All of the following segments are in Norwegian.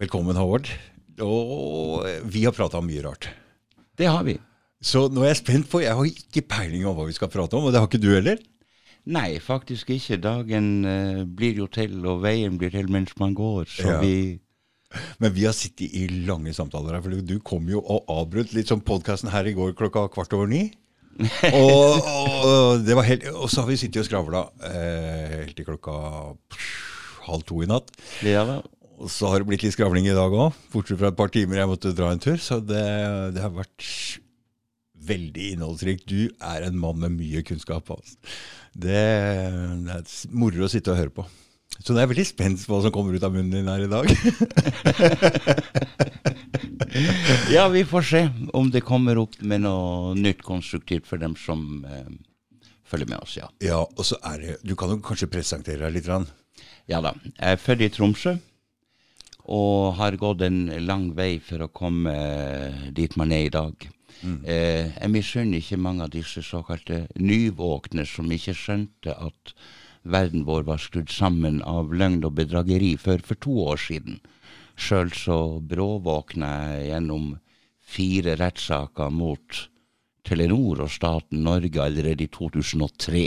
Velkommen, Håvard. Og vi har prata om mye rart. Det har vi. Så nå er jeg spent på Jeg har ikke peiling om hva vi skal prate om, og det har ikke du heller? Nei, faktisk ikke. Dagen eh, blir jo til, og veien blir til mens man går. Så Ja. vi Men vi har sittet i lange samtaler her, for du kom jo og avbrøt litt sånn podkasten her i går klokka kvart over ni. og, og, det var helt, og så har vi sittet og skravla eh, helt til klokka pff, halv to i natt. Ja da. Og så har det blitt litt skravling i dag òg, bortsett fra et par timer jeg måtte dra en tur. Så det, det har vært veldig innholdsrikt. Du er en mann med mye kunnskap. Altså. Det, det er moro å sitte og høre på. Så jeg er veldig spent på hva som kommer ut av munnen din her i dag. Ja, vi får se om det kommer opp med noe nytt konstruktivt for dem som eh, følger med oss, ja. ja, og så er det, Du kan jo kanskje presentere deg litt? Rann. Ja da. Jeg er født i Tromsø. Og har gått en lang vei for å komme eh, dit man er i dag. Eh, jeg misunner ikke mange av disse såkalte nyvåkne som ikke skjønte at verden vår var skrudd sammen av løgn og bedrageri før for to år siden. Sjøl så bråvåkna jeg gjennom fire rettssaker mot Telenor og staten Norge allerede i 2003.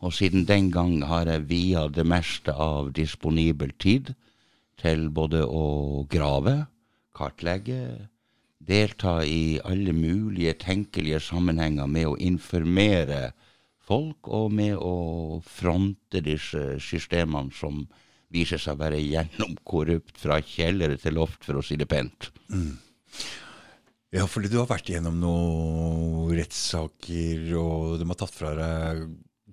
Og siden den gang har jeg via det meste av disponibel tid til både å grave, kartlegge, delta i alle mulige tenkelige sammenhenger med å informere folk, og med å fronte disse systemene som viser seg å være gjennomkorrupt fra kjellere til loft, for å si det pent. Ja, fordi du har vært igjennom noen rettssaker, og de har tatt fra deg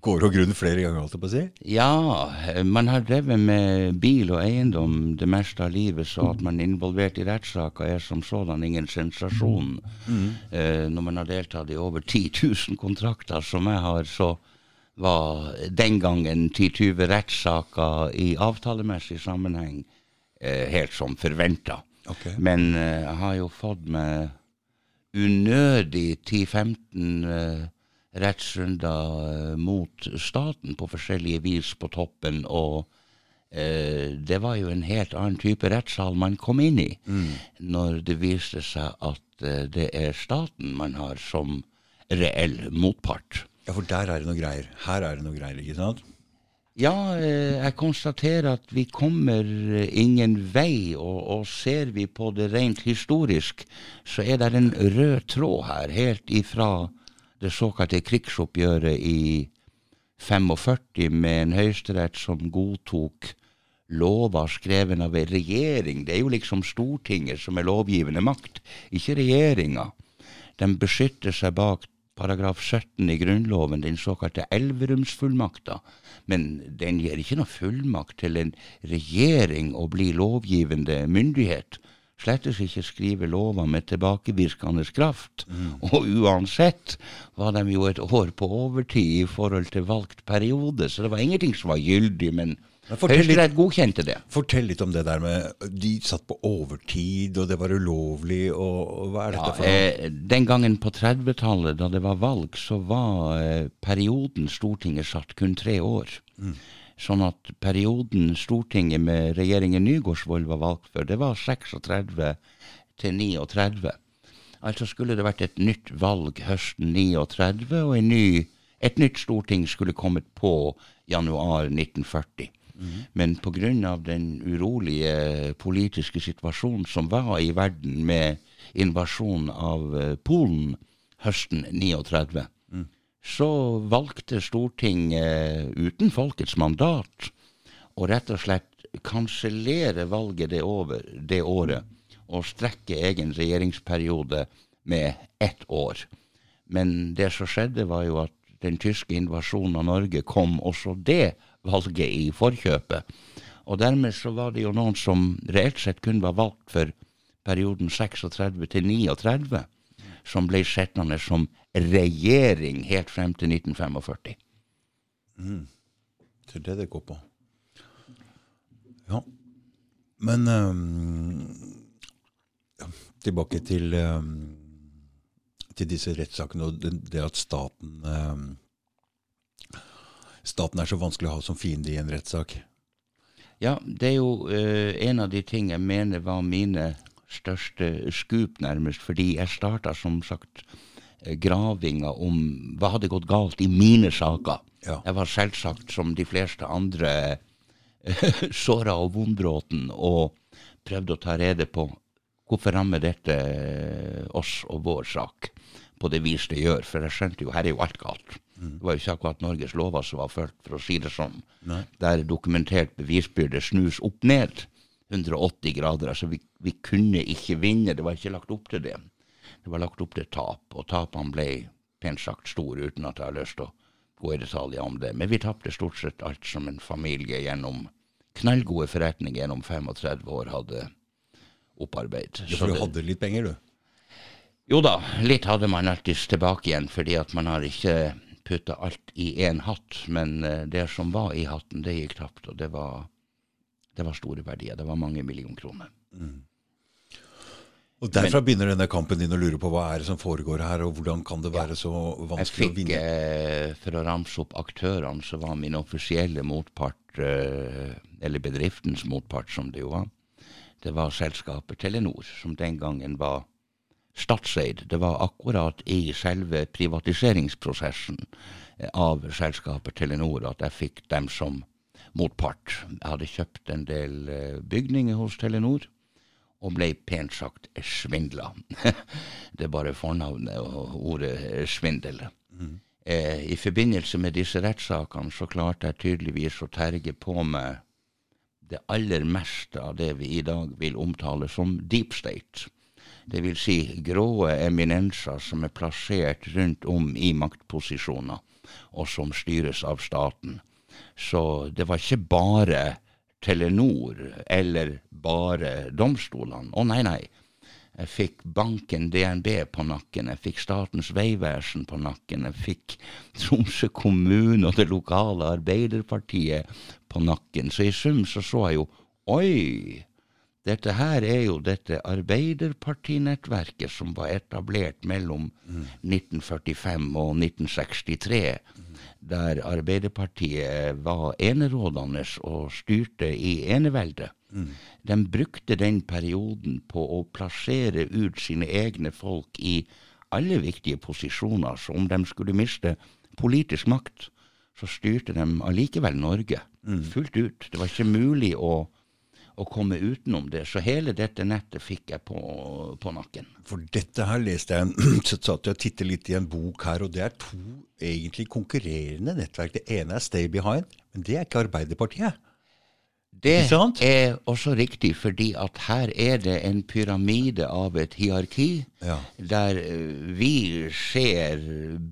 gård og grunn flere ganger, holdt jeg på å si? Ja, man har drevet med bil og eiendom det meste av livet, så at man er involvert i rettssaker er som sådan ingen sensasjon. Eh, når man har deltatt i over 10 000 kontrakter som jeg har, så var den gangen 10-20 rettssaker i avtalemessig sammenheng eh, helt som forventa. Okay. Men eh, jeg har jo fått meg unødig 10-15 eh, rettsrunder eh, mot staten på forskjellige vis på toppen, og eh, det var jo en helt annen type rettssal man kom inn i når det viste seg at eh, det er staten man har som reell motpart. Ja, for der er det noe greier. Her er det noe greier, ikke sant? Ja, jeg konstaterer at vi kommer ingen vei, og, og ser vi på det rent historisk, så er det en rød tråd her, helt ifra det såkalte krigsoppgjøret i 45 med en høyesterett som godtok lover skrevet av en regjering. Det er jo liksom Stortinget som er lovgivende makt, ikke regjeringa. De beskytter seg bak paragraf 17 i Grunnloven, den såkalte Elverumsfullmakta. Men den gir ikke noe fullmakt til en regjering å bli lovgivende myndighet. Slettes ikke skrive lover med tilbakevirkende kraft. Og uansett var de jo et år på overtid i forhold til valgt periode, så det var ingenting som var gyldig. Men Høyesterett godkjente det. Fortell litt om det der med De satt på overtid, og det var ulovlig, og, og hva er Ja, dette for noe? eh, den gangen på 30-tallet, da det var valg, så var eh, perioden Stortinget satt kun tre år. Sånn at perioden Stortinget med regjeringen Nygaardsvold var valgt for, det var 36 til 39. Altså skulle det vært et nytt valg høsten 39, og ny, et nytt storting skulle kommet på januar 1940. Men pga. den urolige politiske situasjonen som var i verden med invasjonen av eh, Polen høsten 39, så valgte Stortinget uten folkets mandat å rett og slett kansellere valget det, over, det året og strekke egen regjeringsperiode med ett år. Men det som skjedde, var jo at den tyske invasjonen av Norge kom også det valget i forkjøpet. Og dermed så var det jo noen som reelt sett kun var valgt for perioden 36 til 39, som ble sittende som regjering helt frem til 1945. Det er det det går på. Ja. Men um, ja, tilbake til, um, til disse rettssakene og det, det at staten um, Staten er så vanskelig å ha som fiende i en rettssak. Ja, det er jo uh, en av de ting jeg mener var mine største skup, nærmest. Fordi jeg starta som sagt gravinga om hva hadde gått galt i mine saker. Ja. Jeg var selvsagt, som de fleste andre, såra og vondbråten og prøvde å ta rede på hvorfor rammer dette oss og vår sak på det vis det gjør. For jeg skjønte jo her er jo alt galt. Det var jo ikke akkurat Norges lover som var fulgt, for å si det sånn. Nei. Der dokumentert bevisbyrde snus opp ned 180 grader. Altså vi, vi kunne ikke vinne, det var ikke lagt opp til det. Det var lagt opp til tap, og tapene ble pent sagt store, uten at jeg har lyst til å gå i detaljer om det. Men vi tapte stort sett alt som en familie gjennom knallgode forretninger gjennom 35 år hadde opparbeidet. Ja, Så for du hadde litt penger, du. jo da, litt hadde man alltids tilbake igjen, fordi at man har ikke putta alt i én hatt. Men eh, det som var i hatten, det gikk tapt, og det var, det var store verdier. Det var mange millioner kroner. Og derfra begynner denne kampen din å lure på hva er det som foregår her, og hvordan kan det være så vanskelig vanskelig å vinne? Jeg eh, for å ramse opp aktørene, så var min offisielle motpart, eh, eller bedriftens motpart som det jo var, det var selskapet Telenor, som den gangen var statseid. Det var akkurat i selve privatiseringsprosessen eh, av selskapet Telenor at jeg fikk dem som motpart. Jeg hadde kjøpt en del bygninger hos Telenor og ble pent sagt svindla. det er bare fornavnet og ordet svindel. svindel. Eh, I forbindelse med disse rettssakene så klarte jeg tydeligvis å terge på meg det aller meste av det vi i dag vil omtale som deep state. Det vil si gråe eminenser som er plassert rundt om i maktposisjoner, og som styres av staten. Så det var ikke bare Telenor eller bare domstolene. Å nei, nei. Jeg fikk banken DNB på nakken, jeg fikk Statens vegvesen på nakken, jeg fikk Tromsø kommune og det lokale Arbeiderpartiet på nakken. Så i sum så så jeg jo Oi! Dette her er jo dette Arbeiderpartinettverket som var etablert mellom 1945 og 1963, der Arbeiderpartiet var enerådende og styrte i eneveldet. De brukte den perioden på å plassere ut sine egne folk i alle viktige posisjoner, så om de skulle miste politisk makt, så styrte de allikevel Norge fullt ut. Det var ikke mulig å, å komme utenom det. Så hele dette nettet fikk jeg på, på nakken. For dette her leste jeg så satt jeg og tittet litt i en bok her, og det er to egentlig konkurrerende nettverk. Det ene er Stay Behind, men det er ikke Arbeiderpartiet. Det er også riktig, fordi at her er det en pyramide av et hierarki, Ja. der eh, vi ser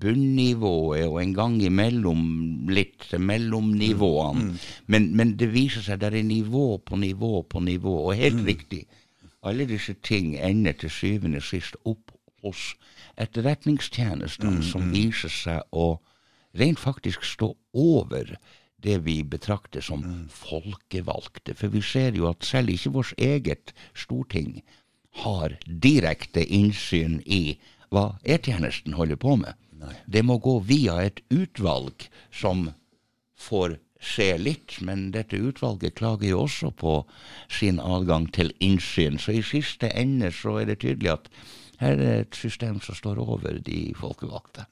bunnivået og en gang imellom litt mellomnivåene. Men, men det viser seg det er nivå på nivå på nivå, og helt riktig. Alle disse ting ender til syvende og sist opp hos etterretningstjenestene, som viser seg å rent faktisk stå over det vi betrakter som folkevalgte. For vi ser jo at selv ikke vårt eget storting har direkte innsyn i hva E-tjenesten holder på med. Det må gå via et utvalg som får se litt, men dette utvalget klager jo også på sin adgang til innsyn. Så i siste ende så er det tydelig at her er et system som står over de folkevalgte.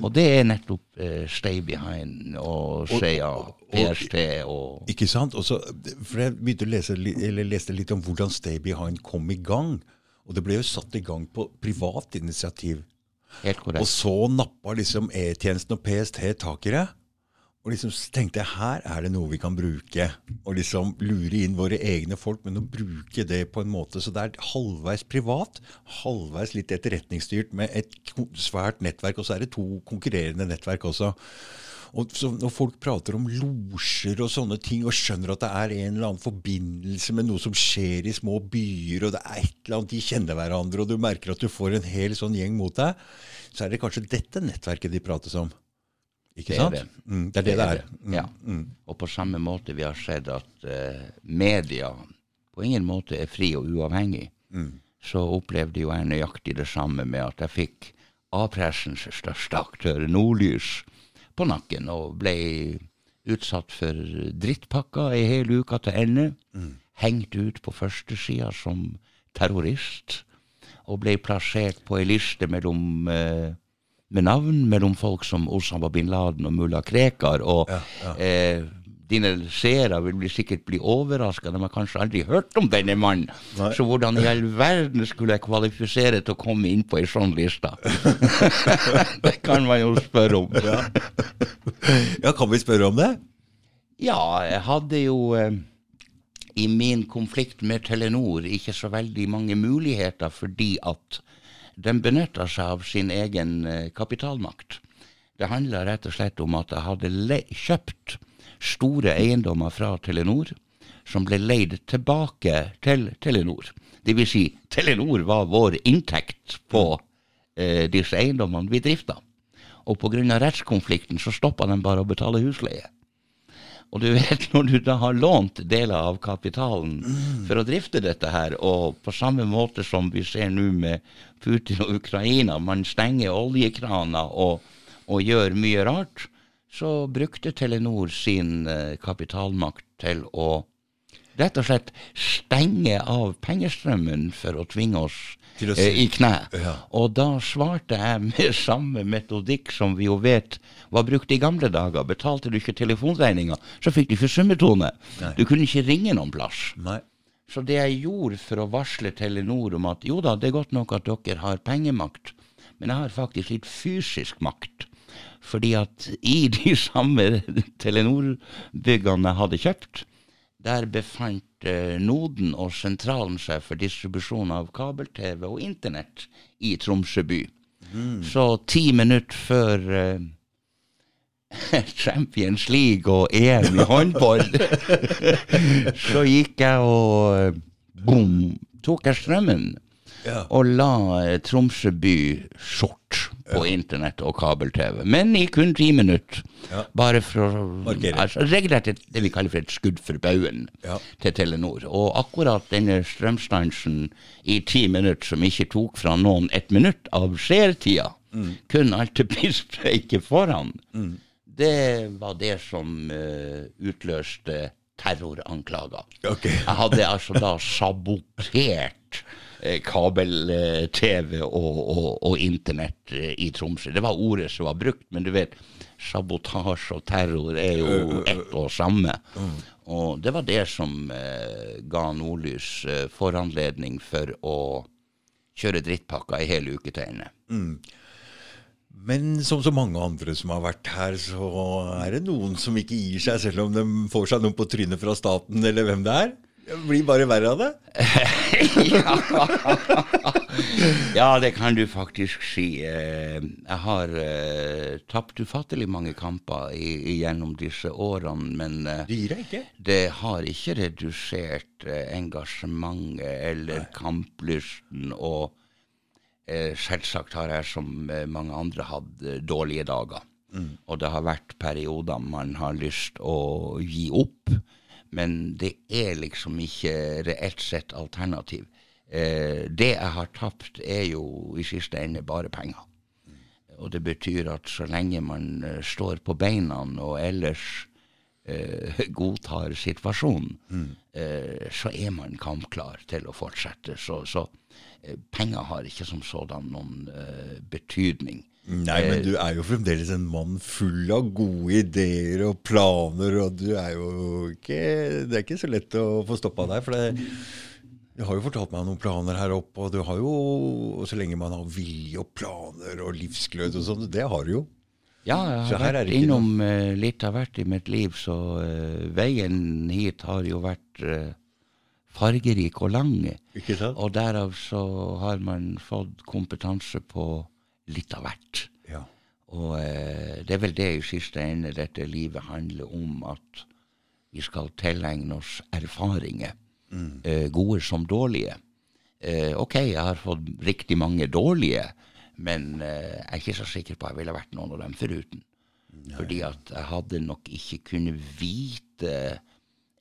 Og det er nettopp eh, Stay Behind og CIA, PST og Ikke sant? Også, for jeg begynte å lese, eller leste litt om hvordan Stay Behind kom i gang. Og det ble jo satt i gang på privat initiativ. Helt Og så nappa liksom E-tjenesten og PST tak i det. Og liksom tenkte jeg her er det noe vi kan bruke. Og liksom lure inn våre egne folk, men å bruke det på en måte så det er halvveis privat, halvveis litt etterretningsstyrt med et svært nettverk, og så er det to konkurrerende nettverk også. Og så Når folk prater om losjer og sånne ting, og skjønner at det er en eller annen forbindelse med noe som skjer i små byer, og det er et eller annet de kjenner hverandre, og du merker at du får en hel sånn gjeng mot deg, så er det kanskje dette nettverket de prates om. Ikke Det er sant? det. Mm, det er det det er. Mm, Ja. Og på samme måte vi har sett at uh, media på ingen måte er fri og uavhengig, Mm. så opplevde jo jeg nøyaktig det samme med at jeg fikk A-pressens største aktør, Nordlys, på nakken og ble utsatt for drittpakka ei hel uke til ende. Hengt ut på førstesida som terrorist. Og ble plassert på ei liste mellom, eh, med navn mellom folk som Osama bin Laden og mulla Krekar. Og Eh, dine seere vil bli, sikkert bli overraska, de har kanskje aldri hørt om denne mannen. Nei. Så hvordan i all verden skulle jeg kvalifisere til å komme inn på ei sånn liste? det kan man jo spørre om. Ja, kan vi spørre om det? Ja, jeg hadde jo eh, i min konflikt med Telenor ikke så veldig mange muligheter fordi at de benytta seg av sin egen eh, kapitalmakt. Det handla rett og slett om at jeg hadde kjøpt store eiendommer fra Telenor som ble leid tilbake til Telenor. Det vil si, Telenor var vår inntekt på eh, disse eiendommene vi drifta. Og pga. rettskonflikten så stoppa de bare å betale husleie. Og du vet, når du da har lånt deler av kapitalen for å drifte dette her, og på samme måte som vi ser nå med Putin og Ukraina, man stenger oljekraner og, og gjør mye rart, så brukte Telenor sin eh, kapitalmakt til å rett og slett stenge av pengestrømmen for å tvinge oss å eh, i kne. Ja. Og da svarte jeg med samme metodikk som vi jo vet var brukt i gamle dager. Betalte du ikke telefonregninga, så fikk du ikke summetone. Nei. Du kunne ikke ringe noen plass. Nei. Så det jeg gjorde for å varsle Telenor om at jo da, det er godt nok at dere har pengemakt, men jeg har faktisk litt fysisk makt. Fordi at i de samme Telenor-byggene jeg hadde kjøpt, der befant eh, Noden og sentralen seg for distribusjon av kabel-TV og internett i Tromsø by. Så ti minutter før eh, Champions League og EM i håndball, så gikk jeg og eh, boom, tok jeg strømmen Ja. og la eh, Tromsø by sort på internett og kabel-TV. Men i kun ti minutter. Ja. Bare for å altså, Regelrett et, det vi kaller for et skudd for baugen Ja. til Telenor. Og akkurat denne strømstansen i ti minutter som ikke tok fra noen et minutt av seertida, kun alpiniststreiket foran, det var det som uh, utløste terroranklager. Okay. Jeg hadde altså da sabotert eh, kabel-TV og, og, og internett eh, i Tromsø. Det var ordet som var brukt, men du vet, sabotasje og terror er jo ett og samme. Og det var det som eh, ga Nordlys eh, foranledning for å kjøre drittpakka ei hel uke til ende. Men som så mange andre som har vært her, så er det noen som ikke gir seg, selv om de får seg noen på trynet fra staten, eller hvem det er. Det blir bare verre av det. Ja, det kan du faktisk si. Eh, Jeg har eh, tapt ufattelig mange kamper gjennom disse årene, men eh, Det det har ikke redusert engasjementet eller kamplysten. Og selvsagt har jeg som eh, mange andre hatt eh, dårlige dager. Og det har vært perioder man har lyst å gi opp. Men det er liksom ikke reelt sett alternativ. Eh, det jeg har tapt, er jo i siste ende bare penger. Og det betyr at så lenge man eh, står på beina og ellers eh, godtar situasjonen, eh, så er man kampklar til å fortsette. Så, så eh, penger har ikke som sådan noen uh, betydning. Nei, men du er jo fremdeles en mann full av gode ideer og planer, og du er jo ikke Det er ikke så lett å få stoppa deg, for det du har jo fortalt meg noen planer her oppe, og du har jo og Så lenge man har vilje og planer og livsglød og sånn, det har du jo. Ja, jeg har vært innom eh, litt av hvert i mitt liv, så uh, veien hit har jo vært eh, fargerik og lang. Og derav så har man fått kompetanse på litt av hvert. Ja. Og eh, det er vel det i siste ende dette livet handler om, at vi skal tilegne oss erfaringer, eh, gode som dårlige. Eh, ok, jeg har fått riktig mange dårlige, men eh, jeg er ikke så sikker på at jeg ville vært noen av dem foruten. Fordi at jeg hadde nok ikke kunnet vite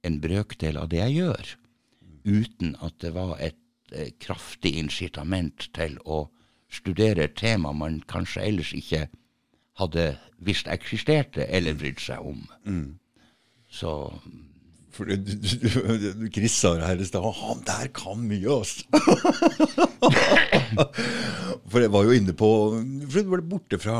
en brøkdel av det jeg gjør, uten at det var et eh, kraftig incitament til å studere tema man kanskje ellers ikke hadde visst eksisterte eller brydd seg om. Så For du, du, du, Chris sa det her i stad Han der kan mye, altså! for jeg var jo inne på For du ble borte fra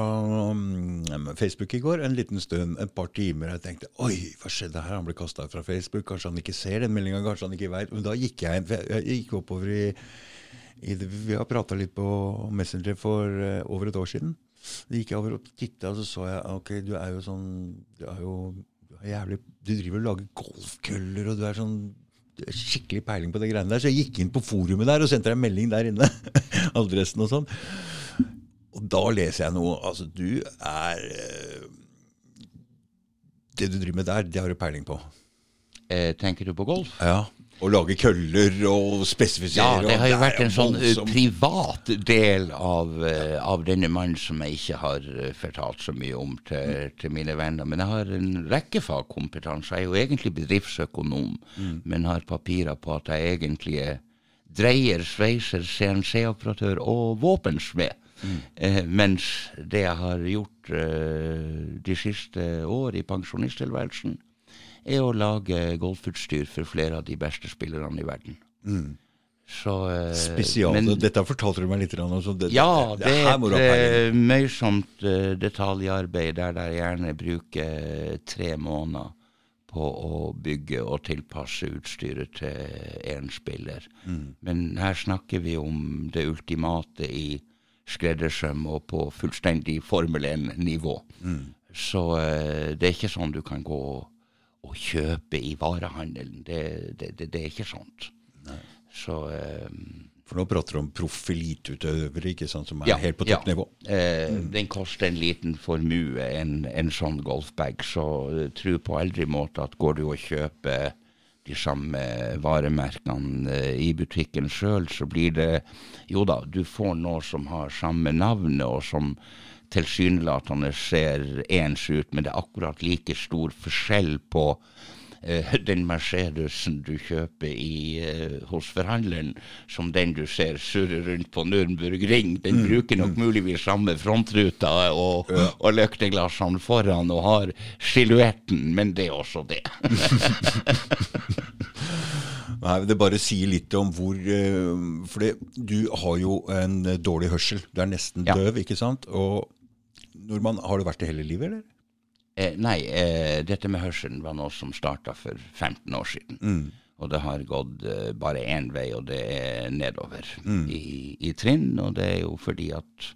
um, Facebook i går en liten stund, et par timer. Jeg tenkte oi, hva skjedde her? Han ble kasta fra Facebook. Kanskje han ikke ser den meldinga, kanskje han ikke veit. Men da gikk jeg, jeg gikk oppover i, i det, Vi har prata litt på Messenger for uh, over et år siden. Da gikk jeg over og titta, og så så jeg ok, du er jo sånn Du er jo jævlig Du driver og lager golfkøller, og du er sånn du er skikkelig peiling på det greiene der. Så jeg gikk inn på forumet der og sendte deg en melding der inne. Adressen og sånn. Og da leser jeg noe Altså, du er eh, Det du driver med der, det har du peiling på. Eh, tenker du på golf? Ja. Å lage køller og spesifisere. Ja, det har jo vært en sånn eh, privat del av, eh, av denne mannen som jeg ikke har eh, fortalt så mye om til, til mine venner. Men jeg har en rekke fagkompetanse. Jeg er jo egentlig bedriftsøkonom, men har papirer på at jeg egentlig er dreier, sveiser, CNC-operatør og våpensmed. Eh, mens det jeg har gjort eh, de siste år i pensjonisttilværelsen, er å lage golfutstyr for flere av de beste spillerne i verden. Så, eh, Spesial. men- Dette fortalte du meg litt om. så det- ja, det det er et eh, møysomt eh, detaljarbeid der de gjerne bruker tre måneder på å bygge og tilpasse utstyret til én spiller. Men her snakker vi om det ultimate i skreddersøm og på fullstendig Formel 1-nivå. Så eh, det er ikke sånn du kan gå og kjøpe i varehandelen. Det, det, det, det er ikke sånt. Så eh, For nå prater du om proff eliteutøvere ikke sant, som er Ja, helt på ja. toppnivå. Eh, Den koster en liten formue, en, en sånn golfbag. Så eh, tro på aldri måte at går du og kjøper de samme varemerkene eh, i butikken sjøl, så blir det Jo da, du får noe som har samme navnet, og som tilsynelatende ser ens ut, men det er akkurat like stor forskjell på eh, den Mercedesen du kjøper i, eh, hos forhandleren, som den du ser surre rundt på Nürnberg Ring. Den bruker nok muligvis samme frontruta og, og lykteglassene foran og har silhuetten, men det er også det. Nei, Det bare sier litt om hvor eh, For du har jo en eh, dårlig hørsel. Du er nesten Ja. døv, ikke sant? Og nordmann, har du vært det hele livet, eller? Eh, nei, eh, dette med hørselen var noe som starta for 15 år siden. Og det har gått eh, bare én vei, og det er nedover i, i trinn. Og det er jo fordi at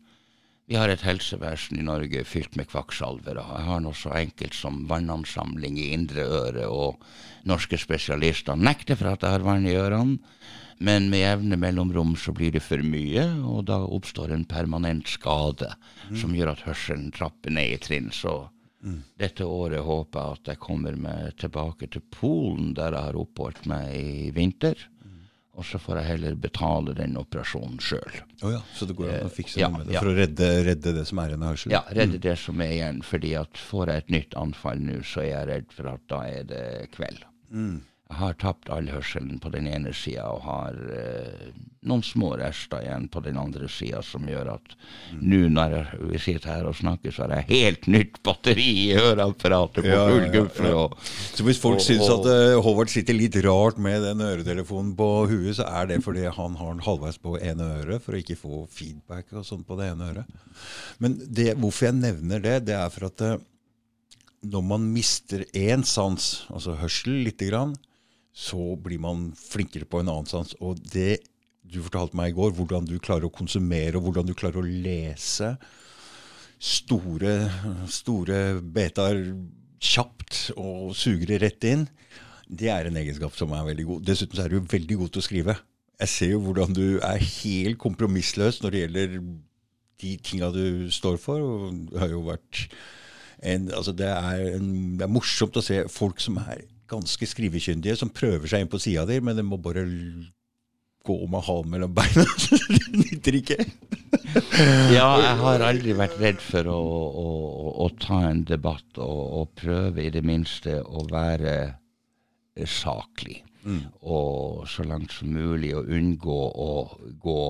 vi har et helsevesen i Norge fylt med kvakksalvere. Jeg har noe så enkelt som vannansamling i indre øre, og norske spesialister nekter for at jeg har vann i ørene. Men med jevne mellomrom så blir det for mye, og da oppstår en permanent skade som gjør at hørselen trapper ned i trinn. Så dette året håper jeg at jeg kommer meg tilbake til Polen, der jeg har oppholdt meg i vinter. Og så får jeg heller betale den operasjonen sjøl. Oh ja, Så det går an å fikse ja, noe med det ja. for å redde, redde det som er igjen av hørselen? Ja, redde det som er igjen. fordi at får jeg et nytt anfall nå, så er jeg redd for at da er det kveld. Jeg har tapt all hørselen på den ene sida og har eh, noen små rester igjen på den andre sida, som gjør at nå når vi sitter her og snakker, så har jeg helt nytt batteri i høreapparatet på Ja, ja, full ja, guffe. ja. og- Så hvis folk Og- syns at uh, Håvard sitter litt rart med den øretelefonen på huet, så er det fordi han har den halvveis på ene øret for å ikke få feedback og sånn på det ene øret. Men det, hvorfor jeg nevner det, det er for at uh, når man mister én sans, altså hørsel lite grann, så blir man flinkere på en annen sans. Og det du fortalte meg i går, hvordan du klarer å konsumere, og hvordan du klarer å lese store, store betaer kjapt og suger det rett inn, det er en egenskap som er veldig god. Dessuten er du veldig god til å skrive. Jeg ser jo hvordan du er helt kompromissløs når det gjelder de tinga du står for. det har jo vært en, altså det, er en, det er morsomt å se folk som er ganske skrivekyndige, som prøver seg inn på sida di, men det må bare gå med halen mellom beina. det nytter ikke. Ja, jeg har aldri vært redd for å, å, å, å ta en debatt og, og prøve i det minste å være saklig. saklig. Og så langt som mulig å unngå å gå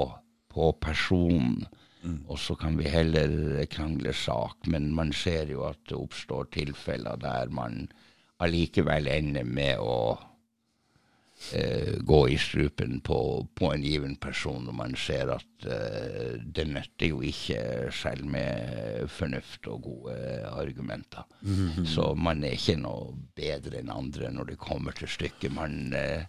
på personen. Og så kan vi heller krangle sak, men man ser jo at det oppstår tilfeller der man allikevel ender med å eh, gå i strupen på, på, en given person når man ser at eh, det nytter jo ikke selv med fornuft og gode argumenter. Mm -hmm. Så man er ikke noe bedre enn andre når det kommer til stykket. Man eh,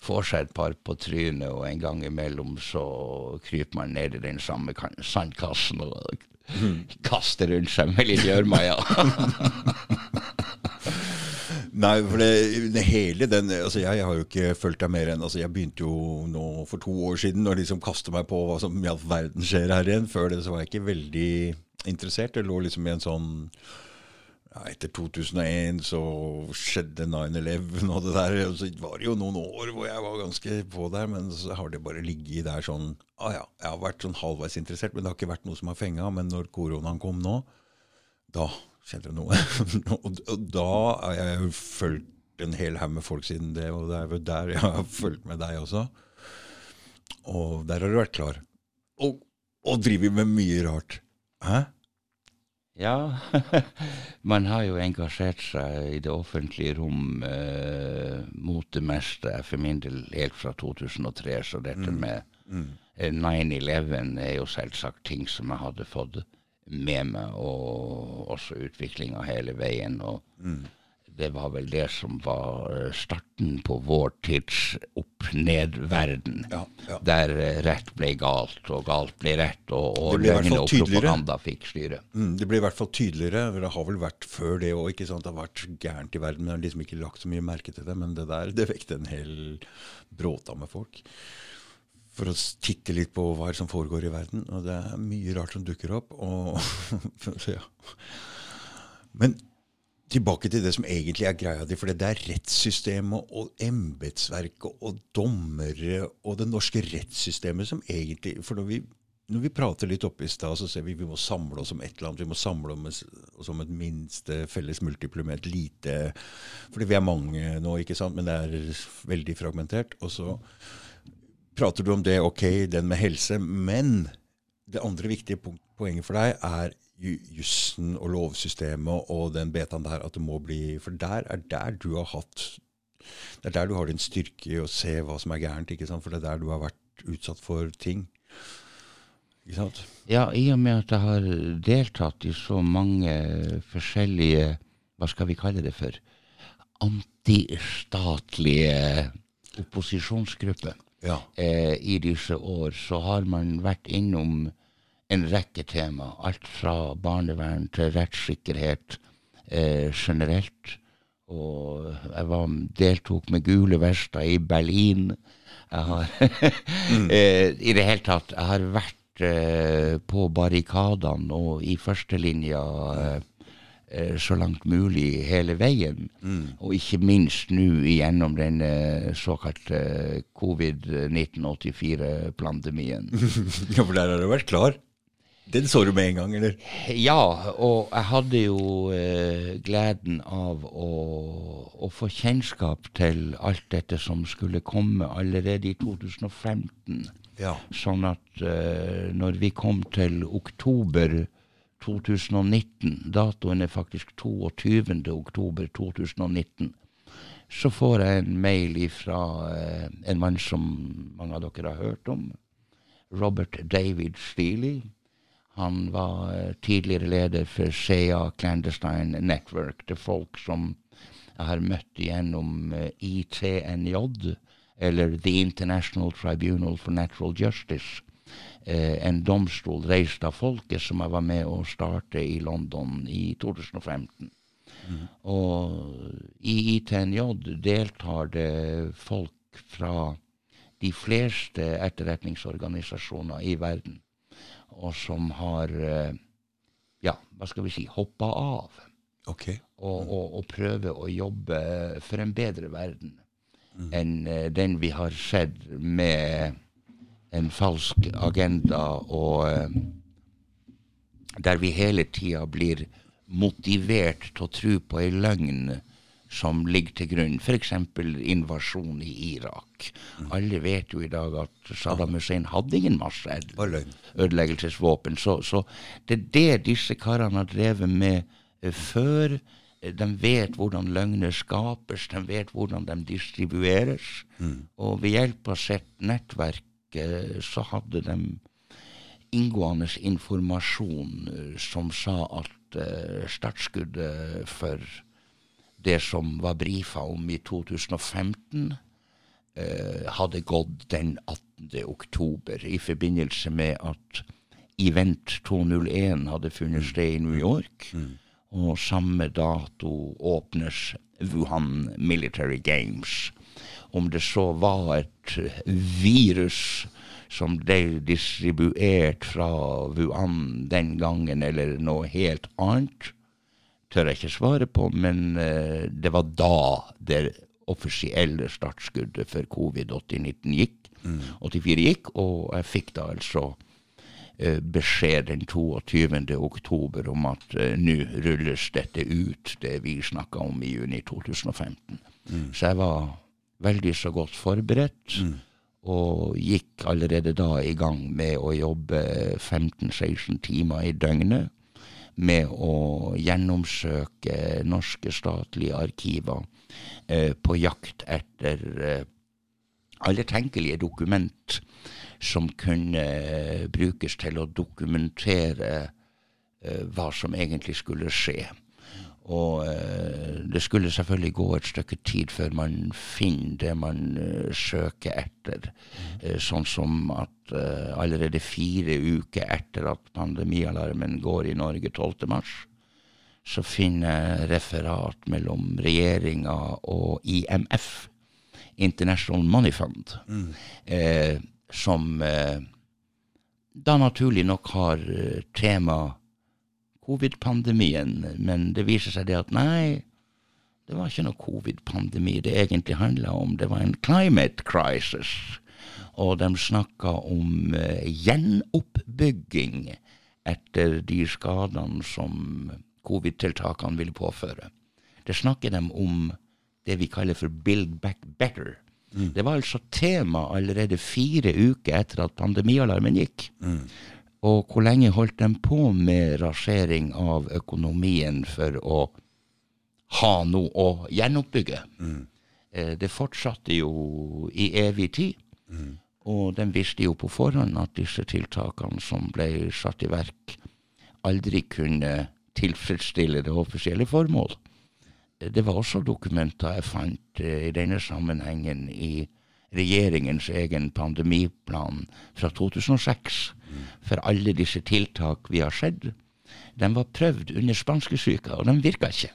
får seg et par på trynet, og en gang imellom så kryper man ned i den samme sandkassen og mm. kaster rundt seg med litt gjørma, ja. Nei, for det, det, hele den altså jeg, har jo ikke fulgt deg mer enn altså Jeg begynte jo nå for to år siden å liksom kaste meg på hva som i all verden skjer her igjen. Før det så var jeg ikke veldig interessert. Det lå liksom i en sånn ja, Etter 2001 så skjedde 9-11 og det der. Og så var det jo noen år hvor jeg var ganske på der, men så har det bare ligget der sånn ah ja, Jeg har vært sånn halvveis interessert, men det har ikke vært noe som har fenga. Men når koronaen kom nå, da Kjente du noe? og, da har jeg jo fulgt en hel haug med folk siden det, og det er jo der jeg har fulgt med deg også. Og der har du vært klar. Og, og driver med mye rart. Hæ? Ja, man har jo engasjert seg i det offentlige rom eh, mot det meste, for min del helt fra 2003. Så dette mm. med mm. 9-11 er jo selvsagt ting som jeg hadde fått med meg, og også utviklinga hele veien. og mm. Det var vel det som var starten på vår tids opp-ned-verden. Ja, ja. Der eh, rett ble galt, og galt ble rett, og, og løgn og propaganda fikk styre. Mm, det ble i hvert fall tydeligere. Det har vel vært før det òg. Det har vært gærent i verden, men jeg har liksom ikke lagt så mye merke til det. Men det der det vekte en hel bråta med folk for å titte litt på hva som foregår i verden. Og det er mye rart som dukker opp. Og, ja. Men tilbake til det som egentlig er greia di. For det er rettssystemet og embetsverket og dommere og det norske rettssystemet som egentlig For når vi, når vi prater litt oppe i stad, så ser vi vi må samle oss om et eller annet. Vi må samle oss om et minste felles multiplum, et lite Fordi vi er mange nå, ikke sant, men det er veldig fragmentert. Og så prater du om det, ok, den med helse, men det andre viktige poenget for deg er jussen og lovsystemet og den betaen der at det må bli For der er der du har hatt Det er der du har din styrke i å se hva som er gærent, ikke sant? for det er der du har vært utsatt for ting. Ikke sant? Ja, i og med at jeg har deltatt i så mange forskjellige Hva skal vi kalle det for? Antistatlige opposisjonsgrupper ja. eh, i disse år, så har man vært innom en rekke tema. Alt fra barnevern til rettssikkerhet eh, generelt. Og jeg var, deltok med gule vester i Berlin. Jeg har mm. eh, I det hele tatt, jeg har vært eh, på barrikadene og i førstelinja eh, så langt mulig hele veien. Mm. Og ikke minst nå gjennom den eh, såkalte covid-1984-pandemien. ja, for der har du vært klar? Den så du med en gang, eller? Ja, og jeg hadde jo eh, gleden av å, å, få kjennskap til alt dette som skulle komme allerede i 2015. Ja. Sånn at eh, når vi kom til oktober 2019, datoen er faktisk 22. oktober 2019, så får jeg en mail fra eh, en mann som mange av dere har hørt om, Robert David Steely. Han var eh, tidligere leder for CA Clandestine Network. Er folk som jeg har møtt gjennom eh, ITNJ, eller The International Tribunal for Natural Justice en domstol reist av folket som jeg var med å starte i London i 2015. Mm. Og i ITNJ deltar det folk fra de fleste etterretningsorganisasjoner i verden, og som har eh, ja, hva skal vi si, hoppa av. Okay. Og, og, og prøve å jobbe for en bedre verden mm. enn uh, den vi har sett med en falsk agenda, og eh, der vi hele tida blir motivert til å tro på ei løgn som ligger til grunn, f.eks. invasjon i Irak. Mm. Alle vet jo i dag at Saddam Hussein hadde ingen masse ødeleggelsesvåpen. Så, så, det er det disse karene har drevet med eh, før De vet hvordan løgner skapes, de vet hvordan de distribueres. Mm. Og ved hjelp av sitt nettverk så hadde de inngående informasjon som sa at startskuddet for det som var brifa om i 2015, eh, hadde gått den 18. oktober i forbindelse med at Event 201 hadde funnet sted i New York. Mm. Og samme dato åpnes Wuhan Military Games. Om det så var et virus som ble distribuert fra Wuhan den gangen, eller noe helt annet, tør jeg ikke svare på, men uh, det var da det offisielle startskuddet for covid-19 gikk. Mm. 84 gikk, og jeg fikk da altså uh, beskjed den 22. oktober om at uh, nå rulles dette ut, det vi snakka om i juni 2015. Mm. Så jeg var veldig så godt forberedt. Mm. Og gikk allerede da i gang med å jobbe 15-16 timer i døgnet med å gjennomsøke norske statlige arkiver eh, på jakt etter eh, alle tenkelige dokument som kunne eh, brukes til å dokumentere eh, hva som egentlig skulle skje. Og eh, det skulle selvfølgelig gå et stykke tid før man finner det man eh, søker etter. Eh, sånn som at uh, allerede fire uker etter at pandemialarmen går i Norge 12.3, så finner jeg referat mellom regjeringa og IMF, International Money Fund, mm. som da naturlig nok har tema covid-pandemien, men det viser seg det at nei, det var ikke noe covid-pandemi det egentlig handla om. Det var en climate crisis. Og de snakka om uh, gjenoppbygging etter de skadene som covid-tiltakene ville påføre. Det snakker de om det vi kaller for build back better. Mm. Det var altså tema allerede fire uker etter at pandemialarmen gikk. Mm. Og hvor lenge holdt de på med rasjering av økonomien for å ha noe å gjenoppbygge? Mm. Eh, det fortsatte jo i evig tid. Mm. Og de visste jo på forhånd at disse tiltakene som ble satt i verk, aldri kunne tilfredsstille det offisielle formål. Eh, det var også dokumenter jeg fant eh, i denne sammenhengen i regjeringens egen pandemiplan fra 2006 for alle disse tiltak vi har sett. De var prøvd under spanskesyka, og de virka ikke.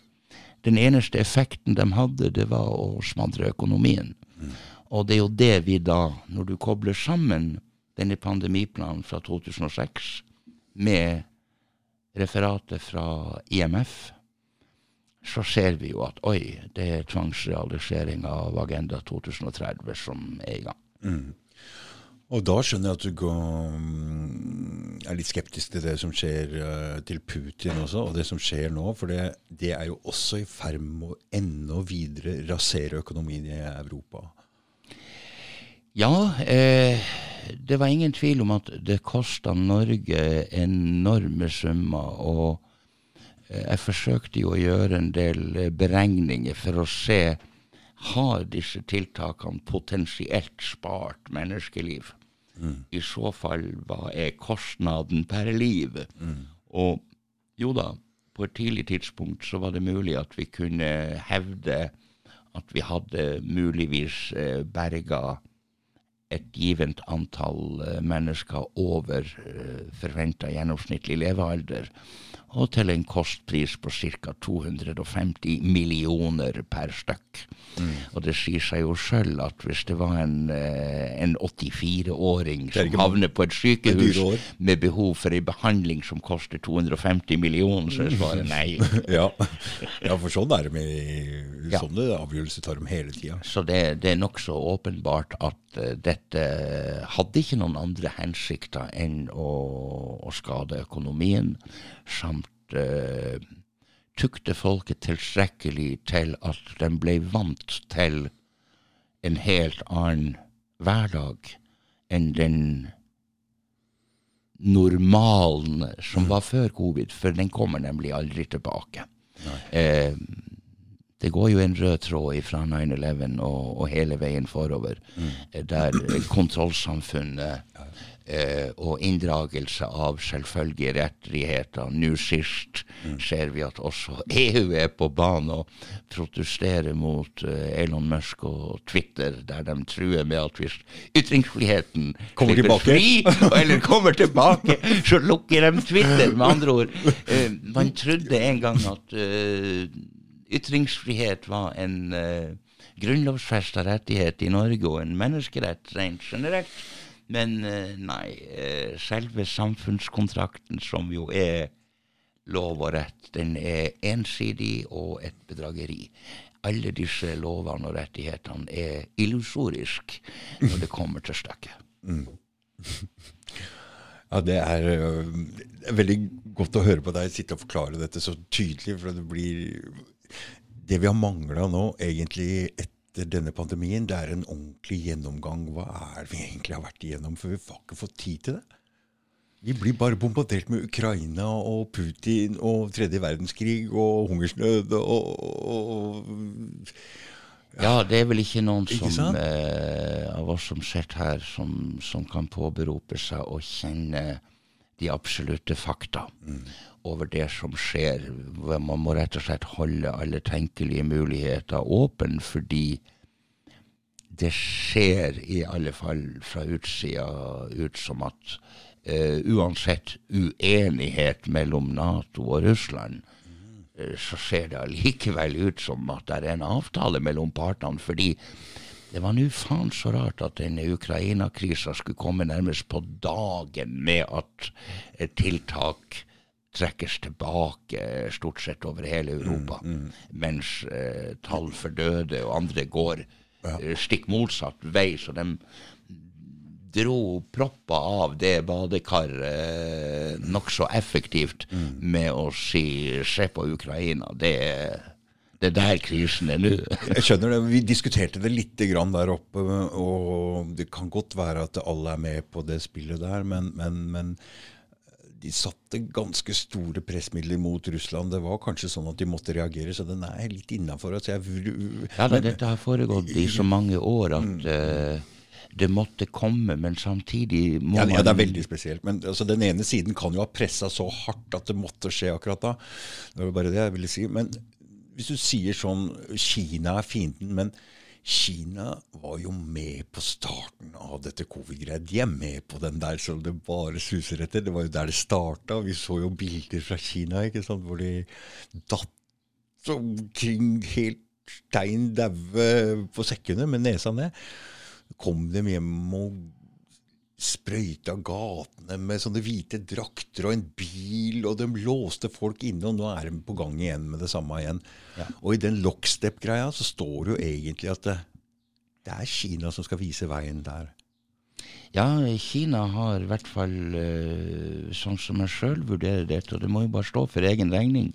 Den eneste effekten de hadde, det var å smadre økonomien. Og det er jo det vi da, når du kobler sammen denne pandemiplanen fra 2006 med referatet fra IMF, så ser vi jo at oi, det er tvangsrealisering av Agenda 2030 som er i gang. Mm. Og da skjønner jeg at du går, mm, er litt skeptisk til det som skjer uh, til Putin også, og det som skjer nå. For det, det er jo også i ferd med å enda videre rasere økonomien i Europa. Ja, eh, det var ingen tvil om at det kosta Norge enorme summer. Og eh, jeg forsøkte jo å gjøre en del eh, beregninger for å se har disse tiltakene potensielt spart menneskeliv. I så fall, hva er kostnaden per liv? Mm. Og jo da, på et tidlig tidspunkt så var det mulig at vi kunne hevde at vi hadde muligvis eh, berga et givent antall eh, mennesker over eh, forventa gjennomsnittlig levealder og til en kostpris på ca. 250 millioner per stykk. Mm. Og det sier seg jo sjøl at hvis det var en, eh, en 84-åring som havner på et sykehus med behov for en behandling som koster 250 millioner, så er svaret nei. ja. ja. for sånn er det med sånne ja. avgjørelser tar de hele tida. Så det, det er nokså åpenbart at uh, dette hadde ikke noen andre hensikter enn å, å skade økonomien samt uh, tukte folket tilstrekkelig til at de ble vant til en helt annen hverdag enn den normalen som var før covid, for den kommer nemlig aldri tilbake. Eh, det går jo en rød tråd fra 9-11 og, og, hele veien forover, mm. der kontrollsamfunnet eh, og inndragelse av selvfølgelige rettigheter. Nå sist mm. ser vi at også EU er på banen og protesterer mot eh, Elon Musk og Twitter, der de truer med at hvis ytringsfriheten kommer tilbake. fri, eller kommer tilbake, så lukker de Twitter. Med andre ord, eh, man trodde en gang at uh, ytringsfrihet var en uh, grunnlovfesta rettighet i Norge og en menneskerett rent generelt. Men eh, nei, eh, selve samfunnskontrakten, som jo er lov og rett, den er ensidig og et bedrageri. Alle disse lovene og rettighetene er illusoriske når det kommer til stykket. Mm. Ja, det er, det er, veldig godt å høre på deg sitte og forklare dette så tydelig. For det blir Det vi har mangla nå, egentlig etter etter denne pandemien, det er en ordentlig gjennomgang. Hva er det vi egentlig har vært igjennom? For vi har ikke fått tid til det. Vi blir bare bombardert med Ukraina og Putin og tredje verdenskrig og hungersnød og, og ja. ja. det er vel ikke noen som, eh, av oss som sitter her, som, som, kan påberope seg å kjenne de absolutte fakta. Mm over det som skjer. Man må rett og slett holde alle tenkelige muligheter åpen, fordi det ser i alle fall fra utsida ut som at uh, uansett uenighet mellom Nato og Russland, uh, så ser det allikevel ut som at det er en avtale mellom partene. fordi det var nå faen så rart at denne Ukraina-krisa skulle komme nærmest på dagen med at et tiltak trekkes tilbake stort sett over hele Europa, mm, mm. mens eh, tall for døde og andre går ja. eh, stikk motsatt vei. Så de dro propper av det badekaret eh, nokså effektivt mm. med å si 'se på Ukraina'. Det er det er der krisen er nå. Jeg skjønner det. Vi diskuterte det litt der oppe, og det kan godt være at alle er med på det spillet der, men, men, men de satte ganske store pressmidler mot Russland. Det var kanskje sånn at de måtte reagere, så den er litt innafor. ja, dette har foregått i så mange år at uh, det måtte komme, men samtidig må ja, man Ja, det er veldig spesielt. Men altså, den ene siden kan jo ha pressa så hardt at det måtte skje akkurat da. Det var bare det jeg ville si. Men hvis du sier sånn Kina er fienden, men Kina var jo med på starten av dette covid-greia. De er med på den der som det bare suser etter. Det var jo der det starta. Vi så jo bilder fra Kina ikke sant, hvor de datt omkring helt stein daue på sekkene med nesa ned. Kom dem hjem og sprøyta gatene med sånne hvite drakter og en bil, og de låste folk inne, og nå er de på gang igjen med det samme igjen. Ja. Og i den lockstep-greia så står det jo egentlig at det, det, er Kina som skal vise veien der. Ja, Kina har i hvert fall, uh, sånn som jeg sjøl vurderer dette, og det må jo bare stå for egen regning,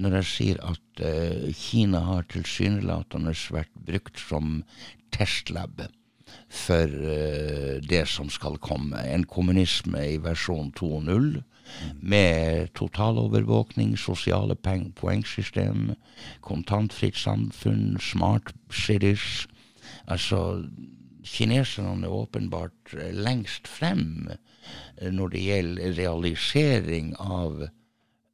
når jeg sier at uh, Kina har tilsynelatende vært brukt som testlab for uh, det som skal komme. En kommunisme i versjon 2.0 med totalovervåkning, sosiale poengsystem, kontantfritt samfunn, smart cities. Altså, kineserne er åpenbart eh, lengst frem eh, når det gjelder realisering av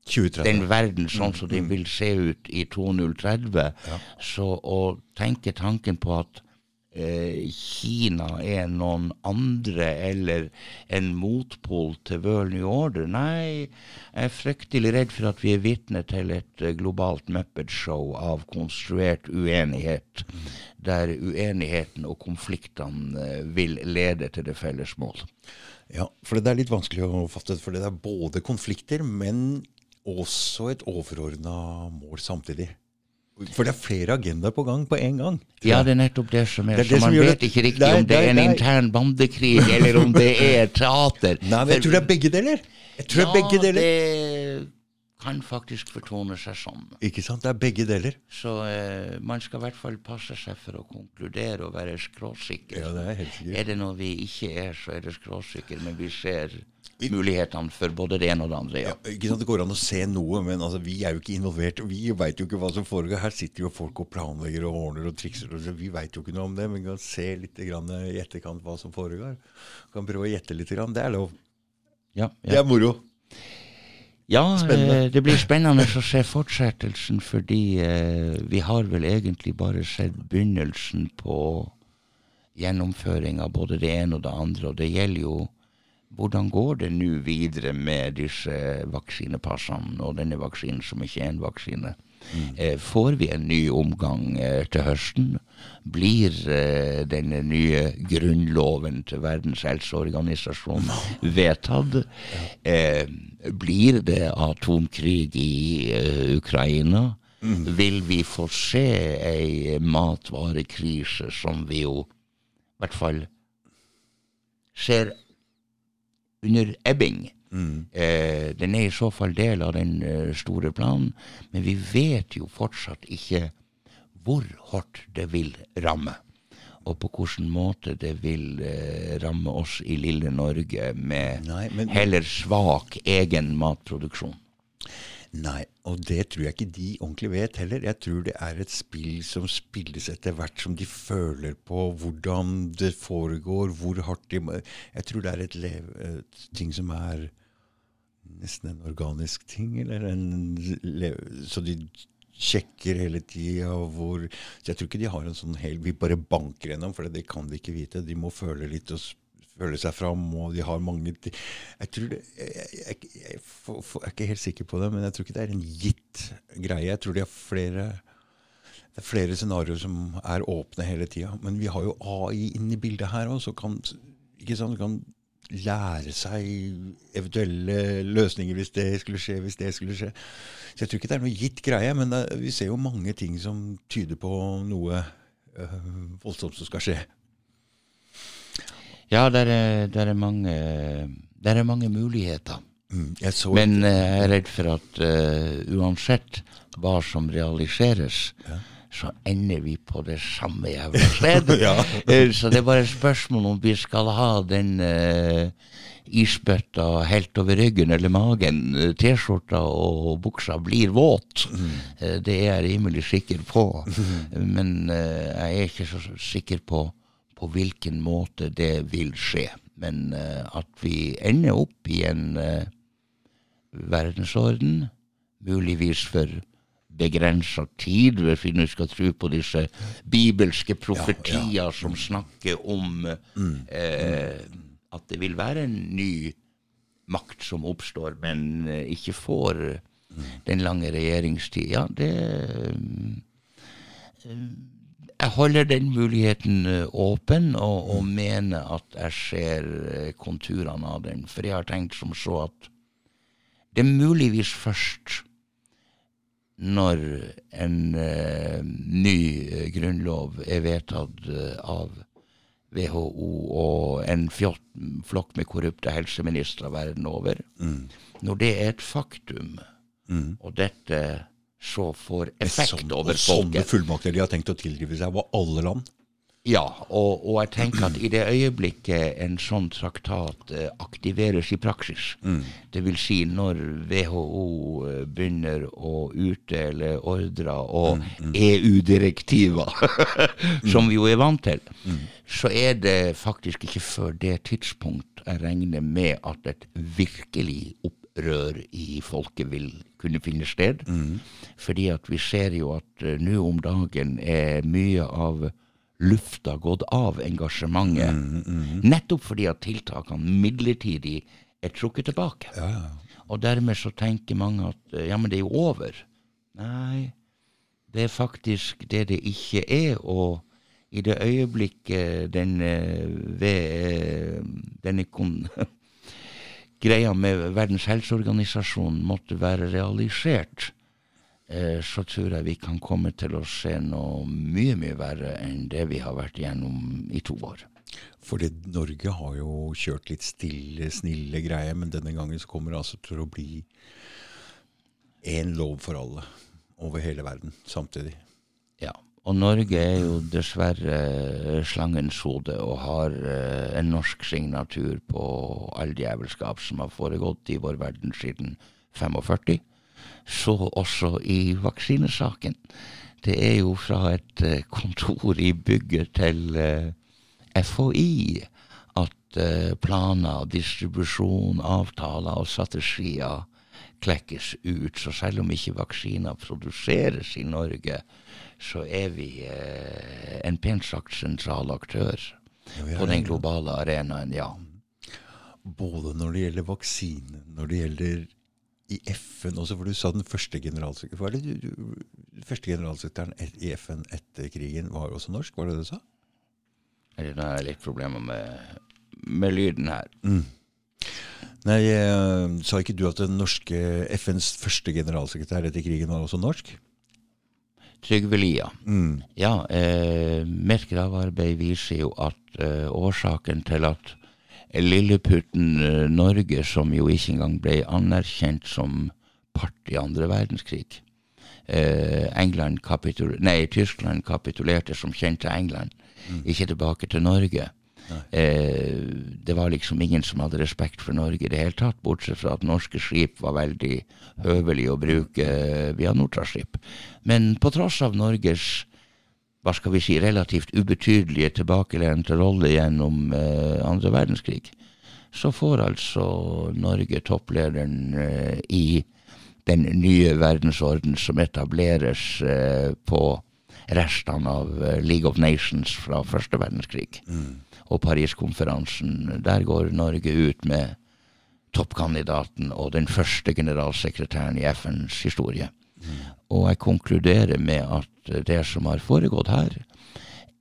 2030. den verden sånn som de mm, mm. vil se ut i 2030. Ja. Så å tenke tanken på at Eh, Kina er noen andre eller en motpol til World New Order. Nei, jeg er fryktelig redd for at vi er vitne til et eh, globalt Muppet-show av konstruert uenighet, der uenigheten og konfliktene eh, vil lede til det felles mål. Ja, for det er litt vanskelig å fatte, for det er både konflikter, men også et overordna mål samtidig. For det er flere agendaer på gang på en gang. Ja, det er nettopp det som er. Det er så man vet ikke riktig nei, om det er en nei. intern bandekrig, eller om det er teater. Nei, men jeg tror det er begge deler. Jeg tror ja, det er begge deler. det kan faktisk fortone seg sånn. Ikke sant? Det er begge deler. Så eh, man skal i hvert fall passe seg for å konkludere og være skråsikker. Ja, det Er helt sikkert. Er det noe vi ikke er, så er det skråsikker, men vi ser mulighetene for både det ene og det andre. Ja. Ja, ikke sant, Det går an å se noe, men altså, vi er jo ikke involvert. og Vi veit jo ikke hva som foregår. Her sitter jo folk og planlegger og ordner og trikser. Og så vi veit jo ikke noe om det, men vi kan se litt grann i etterkant hva som foregår. Vi Kan prøve å gjette litt. Grann. Det er lov. Ja, Det er moro. ja Spennende. eh, det blir spennende å se fortsettelsen, fordi eh, vi har vel egentlig bare sett begynnelsen på gjennomføring av både det ene og det andre. Og det gjelder jo hvordan går det nå videre med disse vaksinepassene og denne vaksinen som ikke er en vaksine? Eh, får vi en ny omgang eh, til høsten? Blir eh, denne nye grunnloven til Verdens helseorganisasjon vedtatt? Blir det atomkrig i Ukraina? Ukraina? Vil vi få se ei matvarekrise som vi jo i hvert fall ser under ebbing. Eh, den er i så fall del av den eh, store planen, men vi vet jo fortsatt ikke hvor hardt det vil ramme. Og på hvilken måte det vil eh, ramme oss i lille Norge med Nei, men- heller svak egen matproduksjon. Nei, og det tror jeg ikke de ordentlig vet heller. Jeg tror det er et spill som spilles etter hvert som de føler på hvordan det foregår, hvor hardt de må Jeg tror det er et, lev, et ting som er nesten en organisk ting, eller en lev, Så de sjekker hele tida hvor Så jeg tror ikke de har en sånn hel Vi bare banker gjennom, for det kan de ikke vite. De må føle litt og s- føle seg fram, og de har mange Jeg tror det Jeg, jeg, jeg, for, jeg er ikke helt sikker på det, men jeg tror ikke det er en gitt greie. Jeg tror de har flere det er flere scenarioer som er åpne hele tida. Men vi har jo AI inn i bildet her òg, så kan, kan lære seg eventuelle løsninger hvis det skulle skje. hvis det skulle skje. Så jeg tror ikke det er noe gitt greie, men det, vi ser jo mange ting som tyder på noe øh, voldsomt som skal skje. Ja, der er, der er, mange, der er mange muligheter. Mm, Men uh, jeg er redd for at uh, uansett hva som realiseres, så ender vi på det samme jævla stedet. Ja. Eh, så det er bare et spørsmål om vi skal ha den uh, isbøtta helt over ryggen eller magen. T-skjorta og buksa blir våt. Eh, det er jeg rimelig sikker på. Men eh, jeg er ikke så sikker på på hvilken måte det vil skje. Men uh, at vi ender opp i en uh, verdensorden, muligvis for begrensa tid, hvis vi nå skal tro på disse bibelske profetier som snakker om eh, at det vil være en ny makt som oppstår, men eh, ikke får den lange regjeringstid. Ja, det eh, Jeg holder den muligheten eh, åpen, og, og mener at jeg ser eh, konturene av den. For jeg har tenkt som så at det er muligvis først når en uh, ny grunnlov er vedtatt av WHO og en fjott, flokk med korrupte helseministre verden over. Når det er et faktum, og dette så får effekt over og sånne fullmakter de har tenkt å tilgive seg over alle land. Ja, og, og jeg tenker at i det øyeblikket en sånn traktat eh, aktiveres i praksis, det vil si når WHO eh, begynner å utdele ordrer og EU-direktiver, som vi jo er vant til, så er det faktisk ikke før det tidspunkt jeg regner med at et virkelig opprør i folket vil kunne finne sted. Fordi at vi ser jo at eh, nå om dagen er mye av lufta gått av engasjementet. Nettopp fordi at tiltakene midlertidig er trukket tilbake. Og dermed så tenker mange at eh, ja, men det er jo over. Nei, det er faktisk det det ikke er. Og i det øyeblikket den, eh, ved denne kon greia med Verdens helseorganisasjon måtte være realisert, eh, så tror jeg vi kan komme til å se noe mye, mye verre enn det vi har vært igjennom i to år. Fordi Norge har jo kjørt litt stille, snille greier, men denne gangen så kommer det altså til å bli én lov for alle over hele verden samtidig. Og Norge er jo dessverre slangens hode og har uh, en norsk signatur på all djevelskap som har foregått i vår verden siden 45. Så også i vaksinesaken. Det er jo fra et uh, kontor i bygget til FHI at planer, distribusjon, avtaler og strategier klekkes ut. Så selv om ikke vaksiner produseres i Norge, så er vi eh, en pent sagt sentral aktør på den globale arenaen, ja. Både når det gjelder vaksine, når det gjelder i FN også, for du sa den første generalsekretæren første generalsekretæren i FN etter krigen var også norsk, var det det du sa? Det er litt problemer med, med lyden her. Mm. Nei, eh, Sa ikke du at den norske FNs første generalsekretær etter krigen var også norsk? Trygve Lia. Mm. Ja, eh, mitt gravearbeid viser jo at eh, årsaken til at lilleputten eh, Norge, som jo ikke engang ble anerkjent som part i andre verdenskrig eh, kapitul nei, Tyskland kapitulerte som kjent til England, mm. ikke tilbake til Norge. Eh, det var liksom ingen som hadde respekt for Norge i det hele tatt, bortsett fra at norske skip var veldig høvelig å bruke via Nortraship. Men på tross av Norges hva skal vi si, relativt ubetydelige tilbakelente rolle gjennom eh, andre verdenskrig, så får altså Norge topplederen eh, i den nye verdensorden som etableres eh, på restene av eh, League of Nations fra første verdenskrig. Mm og Paris-konferansen. Der går Norge ut med toppkandidaten og den første generalsekretæren i FNs historie. Mm. Og jeg konkluderer med at det som har foregått her,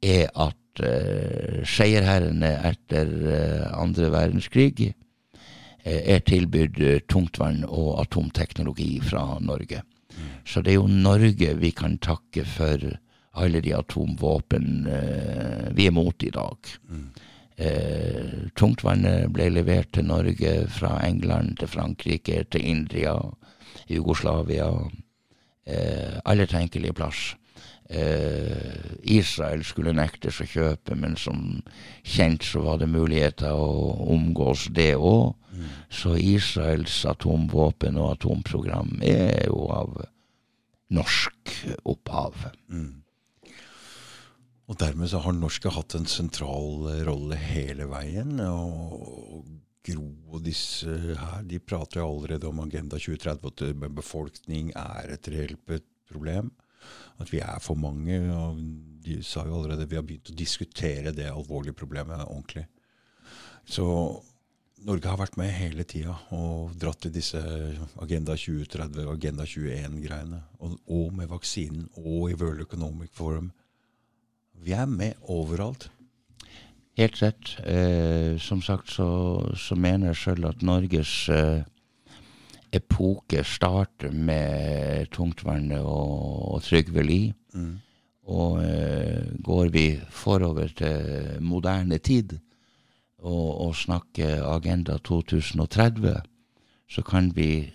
er at uh, seierherrene etter uh, andre verdenskrig er tilbudt tungtvann og atomteknologi fra Norge. Mm. Så det er jo Norge vi kan takke for alle de atomvåpen eh, vi er mot i dag. Mm. Eh, tungtvannet ble levert til Norge fra England til Frankrike til India, Jugoslavia, eh, alle tenkelige plass. Eh, Israel skulle nektes å kjøpe, men som kjent så var det muligheter å omgås det òg. Mm. Så Israels atomvåpen og atomprogram er jo av norsk opphav. Mm. Og dermed så har norske hatt en sentral rolle hele veien. Og Gro og disse her, de prater jo allerede om Agenda 2030, at befolkning er et reelt problem. At vi er for mange. og De sa jo allerede vi har begynt å diskutere det alvorlige problemet ordentlig. Så Norge har vært med hele tida og dratt i disse Agenda 2030 og Agenda 21-greiene. Og, og, med vaksinen og i World Economic Forum. Vi er med overalt. Helt rett. Eh, som sagt så, så, mener jeg sjøl at Norges eh, epoke starter med tungtvannet og, og Trygve Lie. Mm. Og eh, går vi forover til moderne tid og, og snakker Agenda 2030, så kan vi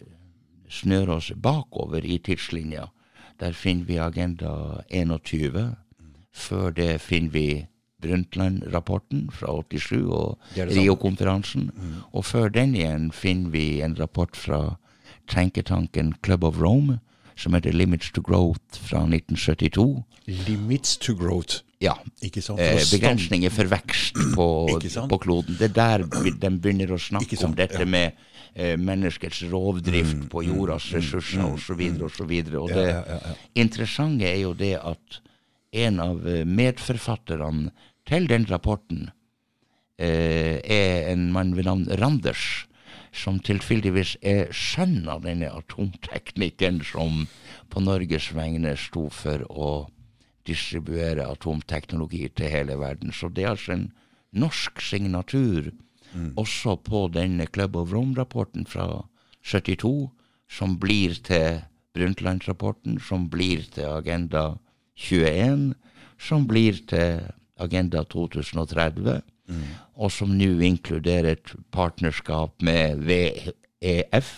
snøre oss bakover i tidslinja. Der finner vi Agenda 21 før det finner vi Brundtland-rapporten fra 87 og Rio-konferansen. Mm. Og før den igjen finner vi en rapport fra tenketanken Club of Rome, som heter Limits to Growth fra 1972. Limits to growth. Ja. Eh, begrensninger for vekst på, på, kloden. Det er der de begynner å snakke om dette ja. med eh, menneskets rovdrift mm, på jordas mm, ressurser mm, osv. videre Og, og det ja, ja, interessante er jo det at en av eh, medforfatterne til den rapporten eh, er en mann ved navn Randers, som tilfeldigvis er sønn av denne atomteknikeren som på Norges vegne sto for å distribuere atomteknologi til hele verden. Så det er altså en norsk signatur mm. også på denne Club of Rome-rapporten fra 72, som blir til Brundtland-rapporten, som blir til Agenda 21, som blir til Agenda 2030, mm. og som nå inkluderer et partnerskap med VEF,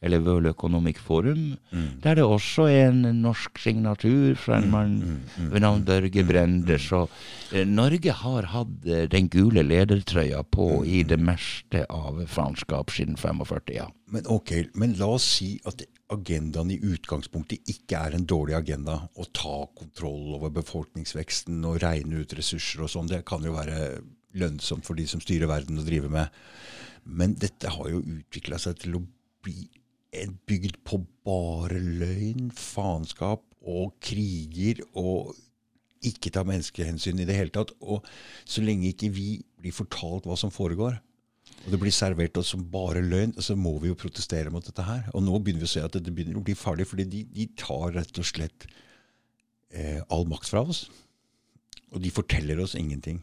eller World Economic Forum, mm. der det også er en norsk signatur fra en mm, mann mm, mm, ved navn Børge Brende. Så eh, Norge har hatt eh, den gule ledertrøya på i det meste av faenskap siden 45. ja. Men ok, men la oss si at agendaen i utgangspunktet ikke er en dårlig agenda. Å ta kontroll over befolkningsveksten og regne ut ressurser og sånn. Det kan jo være lønnsomt for de som styrer verden og driver med. Men dette har jo utvikla seg til å bli bygd på bare løgn, faenskap og kriger og ikke ta menneskehensyn i det hele tatt. Og så lenge ikke vi blir fortalt hva som foregår, og det blir servert oss som bare løgn, så må vi jo protestere mot dette her. Og nå begynner vi å se at dette begynner å bli farlig, fordi de, de tar rett og slett eh, all makt fra oss. Og de forteller oss ingenting.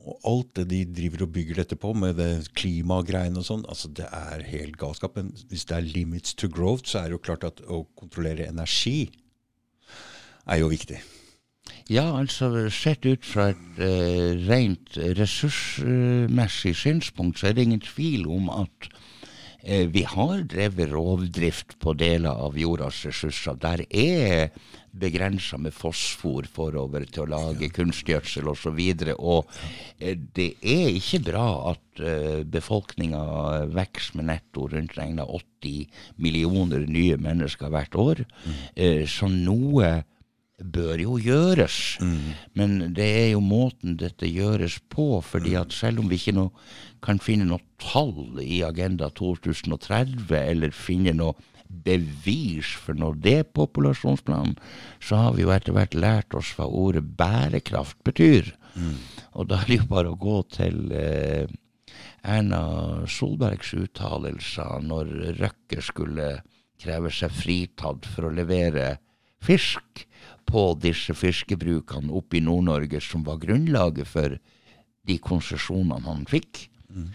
Og alt det de driver og bygger dette på, med det klimagreiene og sånn, altså det er helt galskap. Men hvis det er limits to growth, så er det jo klart at å kontrollere energi er jo viktig. Ja, altså sett ut fra et uh, rent ressursmessig synspunkt, så er det ingen tvil om at vi har drevet rovdrift på deler av jordas ressurser. Der er begrensa med fosfor forover til å lage ja. kunstgjødsel osv. Og, så og eh, det er ikke bra at uh, befolkninga vokser med netto rundt regna 80 millioner nye mennesker hvert år. Mm. Så noe bør jo gjøres. Mm. Men det er jo måten dette gjøres på. fordi at selv om vi ikke noe, kan finne noe tall i Agenda 2030, eller finne noe bevis for noe er så har vi jo etter hvert lært oss hva ordet bærekraft betyr. Mm. Og da er det jo bare å gå til eh, Erna Solbergs uttalelser når Røkke skulle kreve seg fritatt for å levere fisk på disse fiskebrukene oppe i Nord-Norge som var grunnlaget for de konsesjonene han fikk. Mm.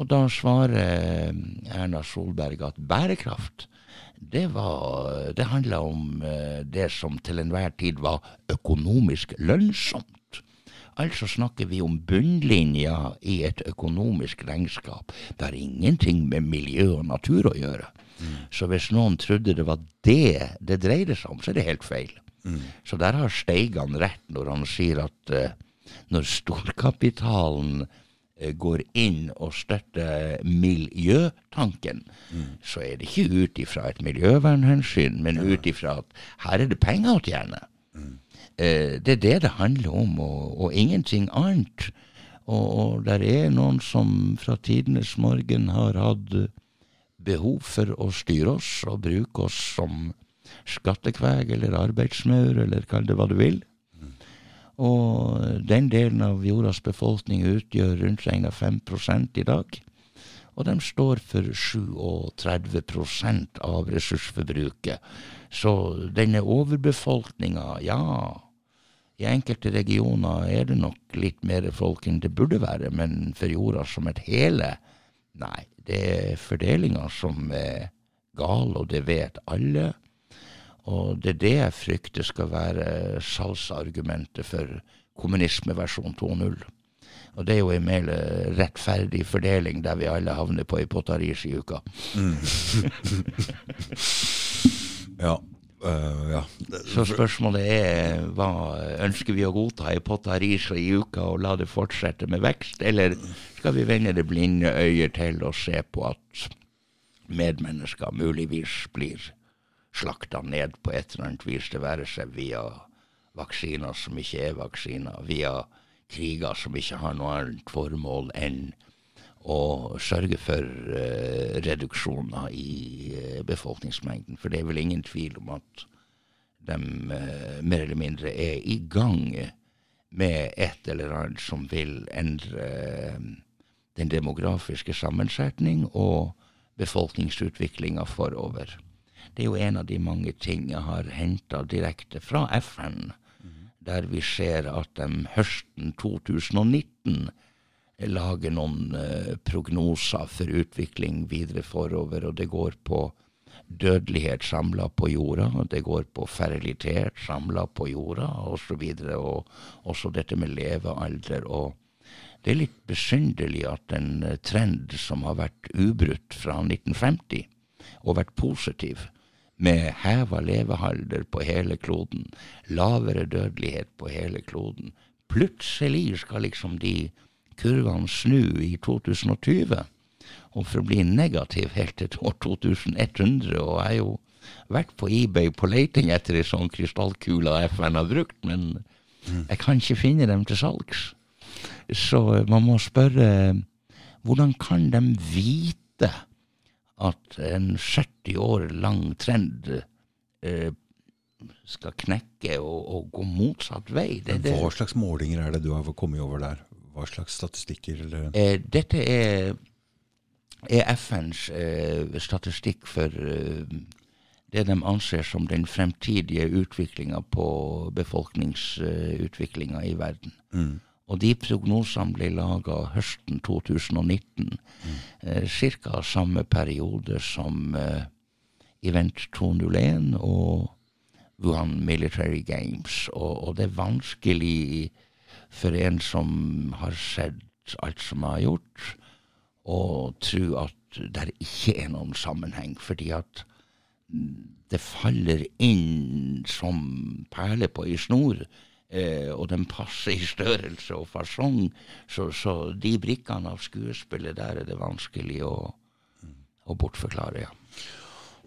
Og da svarer Erna Solberg at bærekraft det, var, det handla om eh, det som til enhver tid var økonomisk lønnsomt. Altså snakker vi om bunnlinja i et økonomisk regnskap. Det har ingenting med miljø og natur å gjøre. Mm. Så hvis noen trodde det var det det dreide seg om, så er det helt feil. Mm. Så der har Steigan rett når han sier at uh, når storkapitalen Eh, går inn og støtter miljøtanken, mm. så er det ikke ut ifra et miljøvernhensyn, men ja. ut ifra at her er det penger å tjene. Mm. Eh, det er det det handler om, og, og ingenting annet. Og, og der er noen som fra tidenes morgen har hatt behov for å styre oss og bruke oss som skattekveg eller arbeidsmaur, eller kall det hva du vil. Og den delen av jordas befolkning utgjør rundt regna 5 i dag. Og de står for 37% av ressursforbruket. Så denne overbefolkninga, ja I enkelte regioner er det nok litt mer folk enn det burde være, men for jorda som et hele, nei. Det er fordelinga som er gal, og det vet alle. Og det er det jeg frykter skal være salgsargumentet for kommunisme versjon 2.0. Og det er jo en mer rettferdig fordeling der vi alle havner på ei potaris i uka. Mm. ja. Uh, ja. Så spørsmålet er hva ønsker vi å godta i potaris i uka og la det fortsette med vekst, eller skal vi vende det blinde øyet til og se på at medmennesker muligvis blir slakta ned på et eller annet vis, det være seg via vaksiner som ikke er vaksiner, via kriger som ikke har noe annet formål enn å sørge for uh, reduksjoner i uh, befolkningsmengden. For det er vel ingen tvil om at de uh, mer eller mindre er i gang med et eller annet som vil endre den demografiske sammensetning og befolkningsutviklinga forover. Det er jo en av de mange ting jeg har henta direkte fra FN, mm. der vi ser at de høsten 2019 lager noen uh, prognoser for utvikling videre forover, og det går på dødelighet samla på jorda, og det går på ferilitet samla på jorda, osv., og, og også dette med levealder. og det er litt besynderlig at en trend som har vært ubrutt fra 1950, og vært positiv med heva levealder på hele kloden, lavere dødelighet på hele kloden. Plutselig skal liksom de kurvene snu i 2020 og forbli negativ helt til år 2100. Og jeg har jo vært på eBay på leiting etter ei sånn krystallkule FN har brukt, men jeg kan ikke finne dem til salgs. Så man må spørre hvordan kan de vite at en 70 år lang trend eh, skal knekke og, og, gå motsatt vei. Det, det, Hva slags målinger er det du har kommet over der? Hva slags statistikker? Eh, dette er, er FNs eh, statistikk for eh, det de anser som den fremtidige utviklinga på befolkningsutviklinga i verden. Mm. Og de prognosene ble laga høsten 2019, mm. eh, ca. samme periode som eh, Event 201 og Wuhan Military Games. Og, og, det er vanskelig for en som har sett alt som er gjort, å tro at det ikke er noen sammenheng. Fordi at det faller inn som perler på ei snor Eh, og den passer i størrelse og fasong. Så, så de brikkene av skuespillet, der er det vanskelig å, å bortforklare, ja.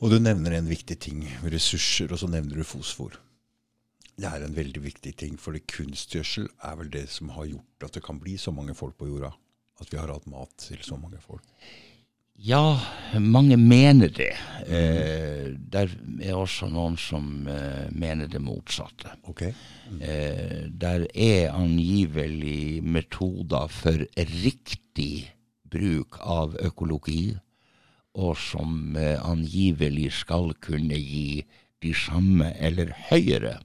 Og du nevner en viktig ting, ressurser, og så nevner du fosfor. Det er en veldig viktig ting, for kunstgjødsel er vel det som har gjort at det kan bli så mange folk på jorda. At vi har hatt mat til så mange folk. Ja, mange mener det. Eh, der er også noen som eh, mener det motsatte. Okay. Mm. Eh, der er angivelig metoder for riktig bruk av økologi, og som eh, angivelig skal kunne gi de samme eller høyere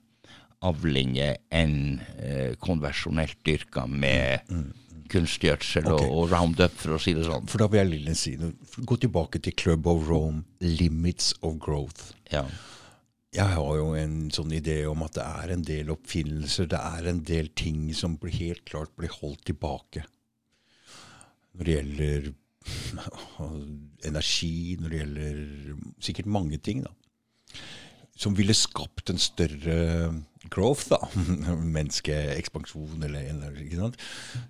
avlinger enn eh, konversjonelt dyrka med mm. Kunstgjødsel okay. og, og, Roundup, for å si det sånn. For da vil jeg lille si noe. Gå tilbake til Club of Rome, Limits of Growth. Ja. Jeg har jo en sånn idé om at det er en del oppfinnelser, det er en del ting som blir helt klart blir holdt tilbake. Når det gjelder energi, når det gjelder sikkert mange ting, da. Som ville skapt en større growth, da. Menneskeekspansjon eller ikke sant?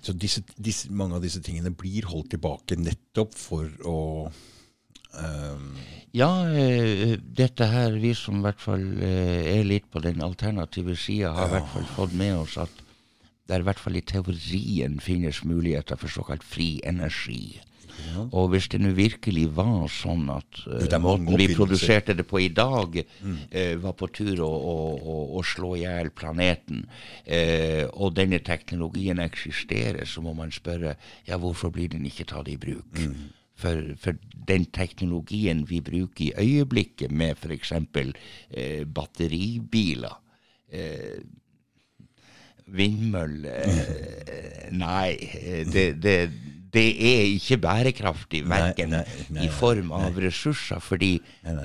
Så disse, disse, mange av disse tingene blir holdt tilbake nettopp for å um ja, uh, dette her, vi som i hvert fall uh, er litt på den alternative sida, har i ja. hvert fall fått med oss at det er i hvert fall i teorien finnes muligheter for såkalt fri energi. Og hvis det nå virkelig var sånn at uh, måten vi produserte det på i dag, mm. uh, var på tur å, å, å, å slå i hjel planeten, uh, og denne teknologien eksisterer, så må man spørre ja, hvorfor blir den ikke tatt i bruk? Mm. For, for, den teknologien vi bruker i øyeblikket, med f.eks. Eh, batteribiler eh, Vindmøller Nei, det, det det er ikke bærekraftig, verken i form av ressurser, fordi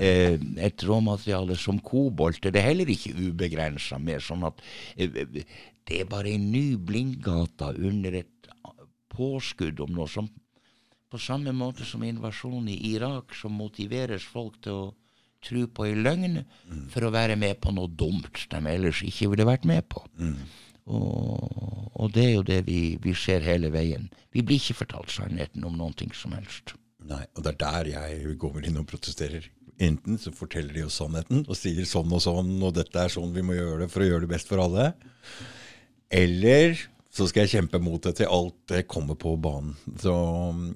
eh, et råmateriale som kobolt er det heller ikke ubegrensa med. sånn at eh, det er bare en ny blindgate under et påskudd om noe som På samme måte som invasjonen i Irak, som motiveres folk til å tro på ei løgn mm. for å være med på noe dumt de ellers ikke ville vært med på. Mm. Og, og, det er jo det vi, vi, ser hele veien. Vi blir ikke fortalt sannheten om noen ting som helst. Nei, og det er der jeg går inn og protesterer. Enten så forteller de oss sannheten og sier sånn og sånn, og dette er sånn vi må gjøre det for å gjøre det best for alle. Eller så skal jeg kjempe mot det til alt det kommer på banen. Så,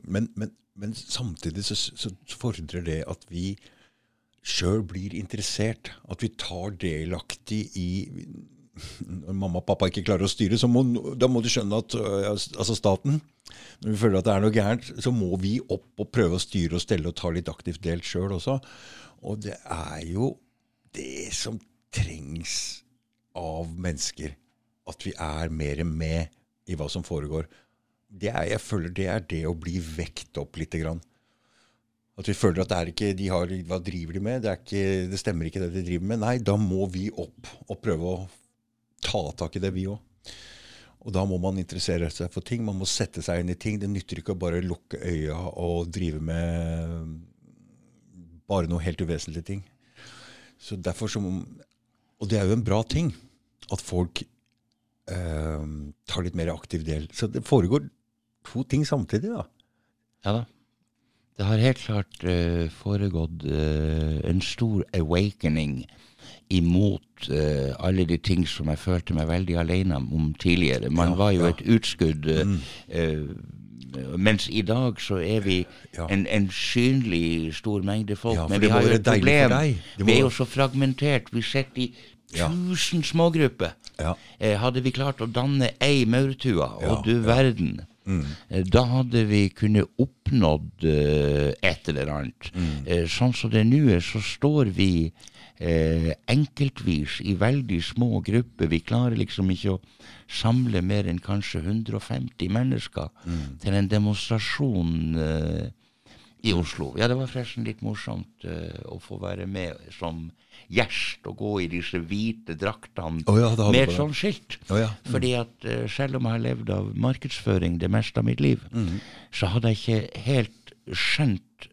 men, men, men, samtidig så, så, fordrer det at vi sjøl blir interessert. At vi tar delaktig i når mamma og pappa ikke klarer å styre, så må, da må du skjønne at øh, altså staten Når vi føler at det er noe gærent, så må vi opp og prøve å styre og stelle og ta litt aktivt del sjøl også. Og det er jo det som trengs av mennesker. At vi er mer med i hva som foregår. Det er, jeg føler det er det å bli vekt opp lite grann. At vi føler at det er ikke, de har, hva driver de med? Det, ikke, det stemmer ikke det de driver med. Nei, da må vi opp og prøve å ta tak i det, vi òg. Og da må man interessere seg for ting. Man må sette seg inn i ting. Det nytter ikke å bare lukke øya og drive med bare noe helt uvesentlige ting. Så derfor som Og det er jo en bra ting at folk eh, tar litt mer aktiv del. Så det foregår to ting samtidig, da. Ja da. Det har helt klart uh, foregått uh, en stor awakening imot uh, alle de ting som jeg følte meg veldig alene om tidligere. Man Ja, var jo ja. et utskudd. mens i dag så er vi Ja. en, en synlig stor mengde folk. Ja, men vi har jo et problem. må Vi er jo så fragmentert. Vi sitter i Ja. tusen smågrupper. Ja. Eh, hadde vi klart å danne ei maurtue, og du ja. Mm. eh, da hadde vi kunnet oppnådd eh, et eller annet. Mm. Eh, sånn som det nå er, så står vi eh, enkeltvis i veldig små grupper. Vi klarer liksom ikke å samle mer enn kanskje 150 mennesker Mm. til en demonstrasjon eh, i Oslo. Ja, det var forresten litt morsomt uh, å få være med som gjest og gå i disse hvite draktene oh, ja, med et sånt skilt. Oh, ja. Fordi at uh, selv om jeg har levd av markedsføring det meste av mitt liv, Mm. så hadde jeg ikke helt skjønt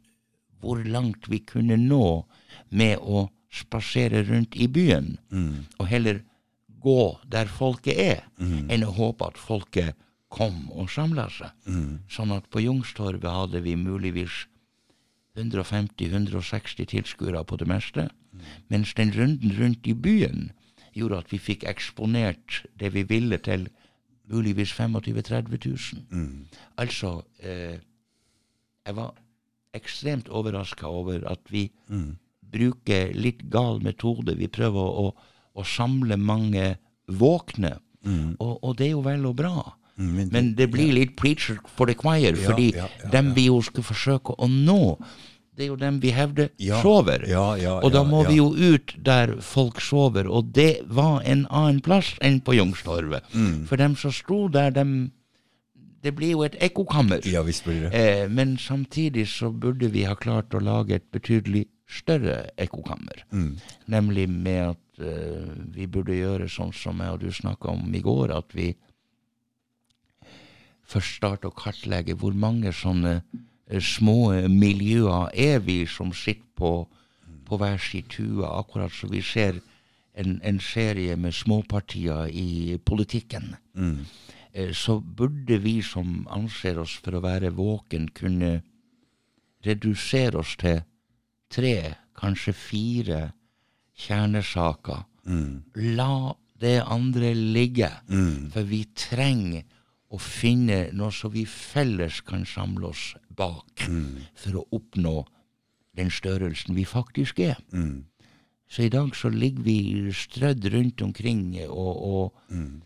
hvor langt vi kunne nå med å spasere rundt i byen, Mm. og heller gå der folket er, enn å håpe at folket kom og samla seg. Mm. Sånn at på Jungstorget hadde vi muligvis 150-160 tilskuere på det meste, mens den runden rundt i byen gjorde at vi fikk eksponert det vi ville til muligvis 25 000-30 000. Altså, eh, jeg var ekstremt overraska over at vi bruker litt gal metode. Vi prøver å, å, å samle mange våkne, og, og det er jo vel og bra. Mm, men- det blir litt preacher for the choir, fordi ja, ja, dem ja. vi jo skal forsøke å nå, det er jo dem vi hevder Ja, sover. ja, ja, og da må ja. vi jo ut der folk sover, og det var en annen plass enn på Youngstorget. Mm. For dem som sto der, dem Det blir jo et ekkokammer. Ja visst blir det. Eh, men samtidig så burde vi ha klart å lage et betydelig større ekkokammer. Mm. Nemlig med at eh, vi burde gjøre sånn som jeg og du snakka om i går, at vi først starte å kartlegge hvor mange sånne eh, små miljøer er vi som sitter på, på hver sin tue, akkurat som vi ser en, en serie med småpartier i politikken. Mm. Eh, Så burde vi som anser oss for å være våken, kunne redusere oss til tre, kanskje fire kjernesaker. Mm. La det andre ligge, Mm. for vi trenger å finne noe som vi felles kan samle oss bak, Mm. for å oppnå den størrelsen vi faktisk er. Mm. Så i dag så ligger vi strødd rundt omkring og, og Mm.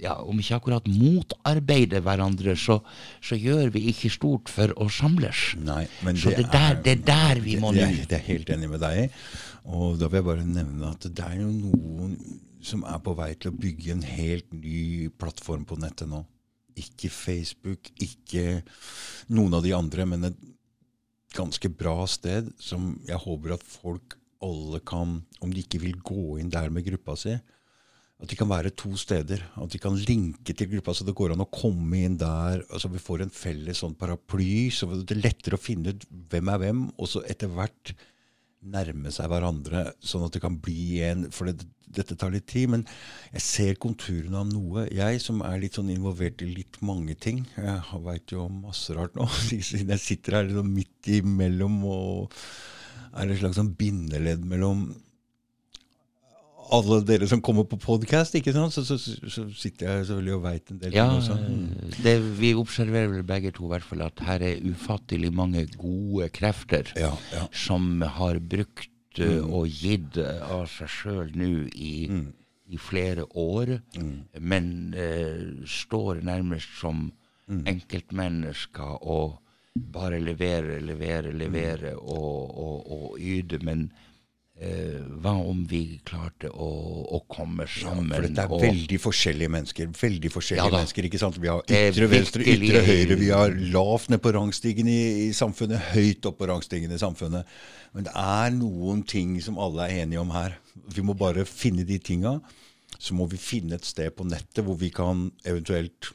ja, om ikke akkurat motarbeider hverandre, så, så gjør vi ikke stort for å samles. Nei, men Så det, der, det er der vi må nå. det, er- det er jeg helt enig med deg i. Og da vil jeg bare nevne at det er jo noen som er på vei til å bygge en helt ny plattform på nettet nå. Ikke Facebook, ikke noen av de andre, men et ganske bra sted som jeg håper at folk alle kan, om de ikke vil gå inn der med gruppa si, at de kan være to steder. At de kan linke til gruppa, så det går an å komme inn der. altså Vi får en felles sånn paraply, så det er lettere å finne ut hvem er hvem, og så etter hvert nærme seg hverandre, sånn at det kan bli en For det, dette tar litt tid, men jeg ser konturene av noe. Jeg som er litt sånn involvert i litt mange ting, jeg veit jo om masse rart nå, siden jeg sitter her liksom midt imellom og er et slags sånn bindeledd mellom alle dere som kommer på podkast? Så, så, så sitter jeg selvfølgelig og veit en del Ja. Mm. det, vi observerer vel begge to i hvert fall at her er ufattelig mange gode krefter Ja, ja. som har brukt mm. og gitt uh, av seg sjøl nå i, i flere år, men uh, står nærmest som enkeltmennesker og bare leverer, leverer, leverer og, og, og yter. Men eh, hva om vi klarte å, å komme sammen? For dette er veldig forskjellige mennesker. Veldig forskjellige Ja mennesker, ikke sant? Vi har ytre venstre, ytre høyre. Vi har lavt ned på rangstigen i, i samfunnet, høyt opp på rangstigen i samfunnet. Men det er noen ting som alle er enige om her. Vi må bare finne de tinga. Så må vi finne et sted på nettet hvor vi kan eventuelt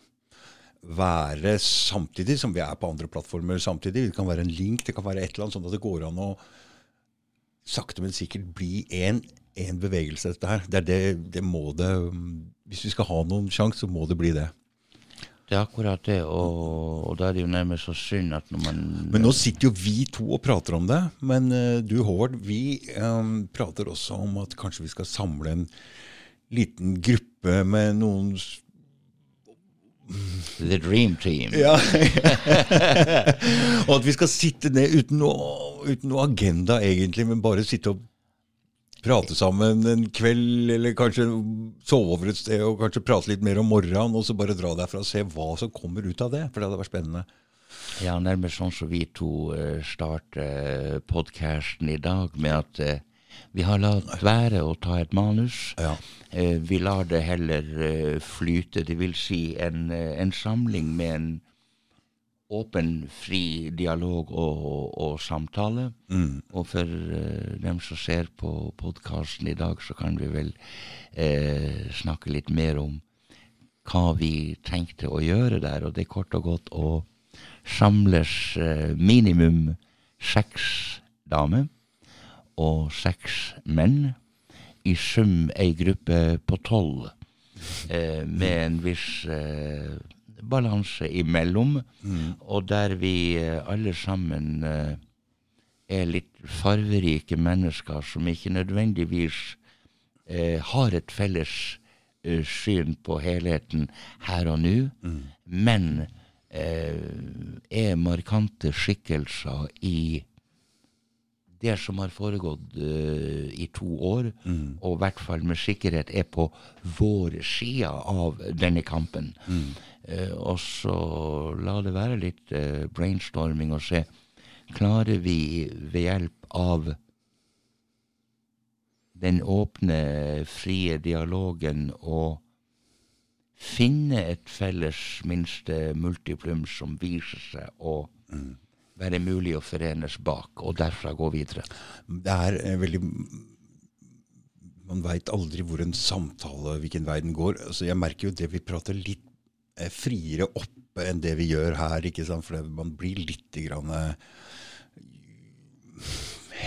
være samtidig som vi er på andre plattformer samtidig. Det kan være en link, det kan være et eller annet sånn at det går an å sakte, men sikkert bli én bevegelse, dette her. Det, det, det må det Hvis vi skal ha noen sjanse, så må det bli det. Det er akkurat det, og, og da er det jo nærmest så synd at når man Men nå sitter jo vi to og prater om det. Men uh, du, Håvard, vi um, prater også om at kanskje vi skal samle en liten gruppe med noen The Dream Team. Ja. og at vi skal sitte ned uten noe, uten noe, agenda, egentlig, men bare sitte og prate sammen en kveld, eller kanskje sove over et sted og kanskje prate litt mer om morgenen, og så bare dra derfra og se hva som kommer ut av det. For det hadde vært spennende. Ja, nærmest sånn som vi to uh, starter podkasten i dag, med at uh, vi har latt være å ta et manus. Ja. Eh, vi lar det heller eh, flyte. Det vil si en, eh, en samling med en åpen, fri dialog og, og samtale. Mm. Og for uh, dem som ser på podkasten i dag, så kan vi vel snakke litt mer om hva vi tenkte å gjøre der. Og det er kort og godt å samles minimum seks damer og seks menn. I sum ei gruppe på tolv, eh, med en viss eh, balanse imellom. Mm. Og der vi eh, alle sammen eh, er litt farverike mennesker som ikke nødvendigvis eh, har et felles eh, syn på helheten her og nå, Mm. men er markante skikkelser i det som har foregått uh, i to år, Mm. og i hvert fall med sikkerhet er på vår side av denne kampen. Mm. Uh, og så la det være litt uh, brainstorming og se Klarer vi ved hjelp av den åpne, frie dialogen å finne et felles minste multiplum som viser seg å Mm. Være mulig å forenes bak, og derfra gå videre. Det er eh, veldig Man veit aldri hvor en samtale, hvilken vei den går. Altså, jeg merker jo det vi prater litt eh, friere oppe enn det vi gjør her. ikke sant? For man blir litt grann, eh,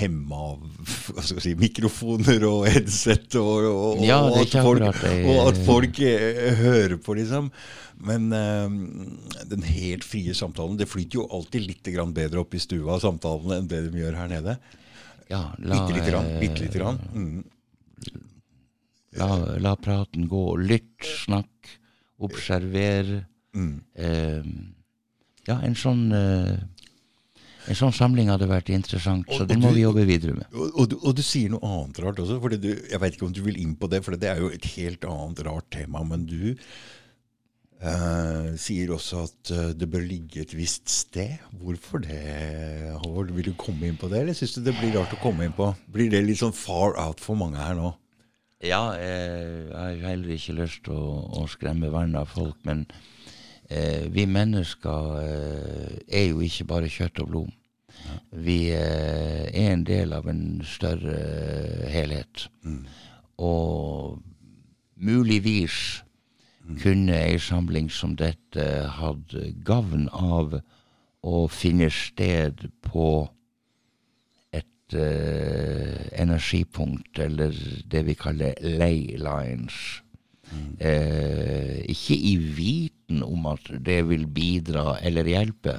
hemma av si, mikrofoner og headset, og, og, Ja, og, at folk, det. og at folk eh, hører på, liksom. Men eh, den helt frie samtalen Det flyter jo alltid litt grann bedre opp i stua, samtalene, enn det de gjør her nede. Ja, la, Bitte lite grann. eh, Bitte lite grann. Mm. La, la praten gå. Lytt, snakk, observer. Mm. Eh, ja, en sånn eh, en sånn samling hadde vært interessant, så Og- den og må du- vi jobbe videre med. Og, og, du, og du sier noe annet rart også. Fordi du, jeg vet ikke om du vil inn på det, for det er jo et helt annet rart tema. Men du eh, sier også at eh, det bør ligge et visst sted. Hvorfor det, Håvard? Vil du komme inn på det, eller syns du det blir rart å komme inn på? Blir det litt sånn far out for mange her nå? Ja, jeg, jeg har heller ikke lyst til å, å skremme vann av folk, men eh, vi mennesker eh, er jo ikke bare kjøtt og blod. Vi eh, er en del av en større helhet. helhet. Og muligvis kunne ei samling som dette hatt gavn av å finne sted på et eh, energipunkt, eller det vi kaller ley lines. Eh, ikke i viten om at det vil bidra eller hjelpe,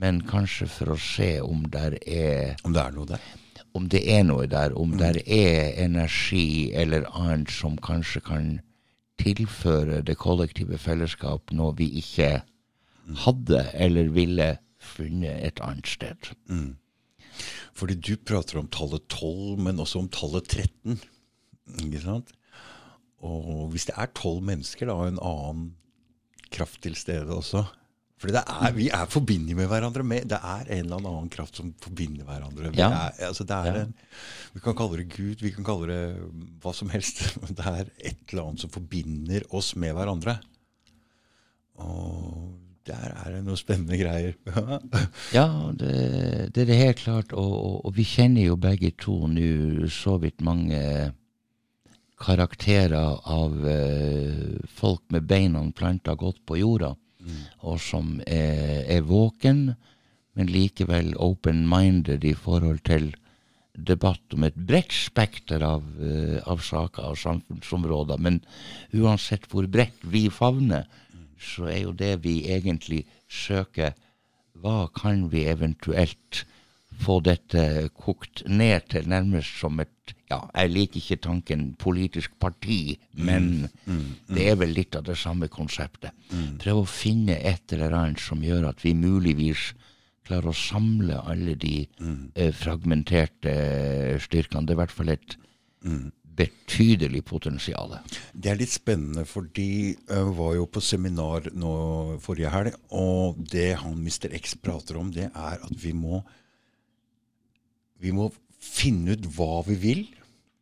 men kanskje for å se om der er Om det er noe der? om det er noe der, om der er energi eller annet som kanskje kan tilføre det kollektive fellesskap noe vi ikke hadde eller ville funnet et annet sted. Fordi du prater om tallet 12, men også om tallet 13. Ikke sant? Og hvis det er tolv mennesker, da, og en annen kraft til stede også For vi er forbinder med hverandre. Med, det er en eller annen kraft som forbinder hverandre. Vi, Ja. er, altså det er Ja. en, vi kan kalle det Gud, vi kan kalle det hva som helst. men Det er et eller annet som forbinder oss med hverandre. Og der er det noen spennende greier. Ja, det, det er det helt klart. Og, og, og vi kjenner jo begge to nå så vidt mange karakterer av eh, folk med beina planta godt på jorda, og som er, er våken, men likevel open-minded i forhold til debatt om et bredt spekter av, eh, av saker og samfunnsområder. Men uansett hvor bredt vi favner, så er jo det vi egentlig søker Hva kan vi eventuelt få dette kokt ned til nærmest som et ja, Jeg liker ikke tanken politisk parti, men mm, mm, mm. det er vel litt av det samme konseptet. Mm. Prøve å finne et eller annet som gjør at vi muligvis klarer å samle alle de mm. eh, fragmenterte styrkene. Det er i hvert fall et mm. betydelig potensial. Det er litt spennende, for de var jo på seminar nå forrige helg, og det han Mr. X prater om, det er at vi må vi må finne ut hva vi vil,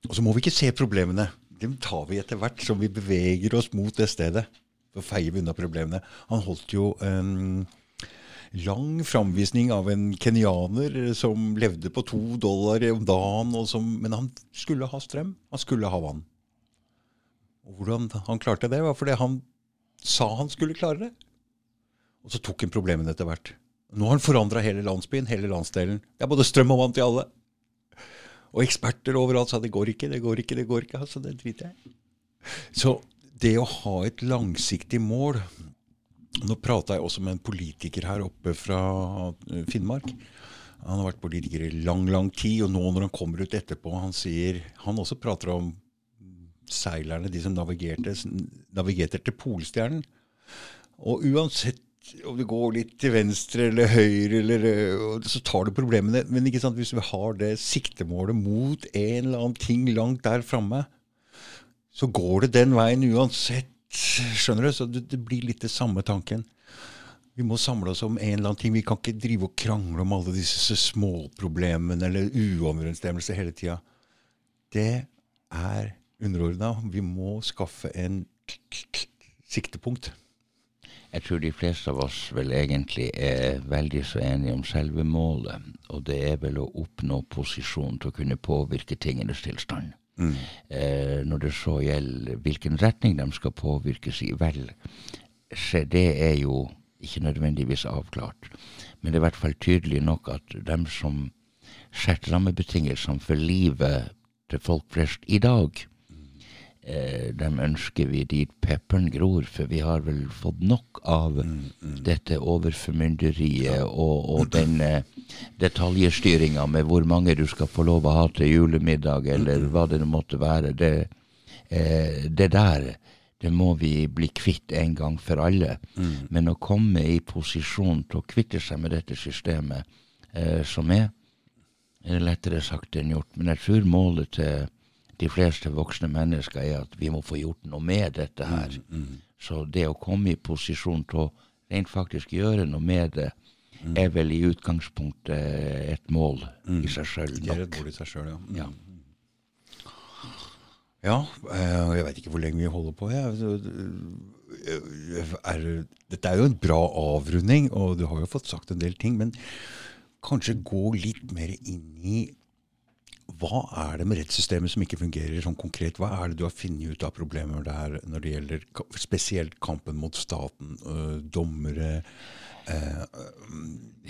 og så må vi ikke se problemene. Dem tar vi etter hvert som vi beveger oss mot det stedet. Så feier vi unna problemene. Han holdt jo en lang framvisning av en kenyaner som levde på to dollar om dagen, som, men han skulle ha strøm. Han skulle ha vann. Og Hvordan han klarte det, var fordi han sa han skulle klare det. Og så tok han problemene etter hvert. Nå har han forandra hele landsbyen, hele landsdelen. Det er både strøm og vann til alle. Og eksperter overalt sa det går ikke, det går ikke, det går ikke. Altså, det driter jeg Så det å ha et langsiktig mål Nå prata jeg også med en politiker her oppe fra eh, Finnmark. Han har vært politiker i lang, lang tid, og nå når han kommer ut etterpå, han sier Han også prater om seilerne, de som navigerte, navigerte til Polstjernen. Og uansett om du går litt til venstre eller høyre, eller, så tar du problemene. Men hvis vi har det siktemålet mot en eller annen ting langt der framme, så går det den veien uansett. Skjønner du? Så det, blir litt det samme tanken. Vi må samle oss om en eller annen ting. Vi kan ikke drive og krangle om alle disse småproblemene eller uoverensstemmelser hele tida. Det er underordna. Vi må skaffe en siktepunkt. Jeg tror de fleste av oss vel egentlig er veldig så enige om selve målet, og det er vel å oppnå posisjon til å kunne påvirke tingenes tilstand. Mm. Eh, når det så gjelder hvilken retning de skal påvirkes i, vel, se det er jo ikke nødvendigvis avklart. Men det er i hvert fall tydelig nok at dem som setter rammebetingelsene for livet til folk flest i dag, eh, dem ønsker vi dit pepperen gror, for vi har vel fått nok av mm, mm. dette overformynderiet og, og den eh, detaljstyringa med hvor mange du skal få lov å ha til julemiddag, eller hva det måtte være. Det, eh, det der det må vi bli kvitt en gang for alle. Mm. Men å komme i posisjon til å kvitte seg med dette systemet eh, som er, er lettere sagt enn gjort. Men jeg tror målet til de fleste voksne mennesker, er at vi må få gjort noe med dette her. Mm, mm. Så det å komme i posisjon til å rent faktisk gjøre noe med det, mm. er vel i utgangspunktet et mål i seg sjøl. Det er et mål i seg sjøl, ja. ja. Ja, eh, jeg veit ikke hvor lenge vi holder på. Ja. Er, dette er jo en bra avrunding, og du har jo fått sagt en del ting. Men kanskje gå litt mer inn i hva er det med rettssystemet som ikke fungerer sånn konkret? Hva er det du har funnet ut av problemer der når det gjelder spesielt kampen mot staten, øh, dommere øh,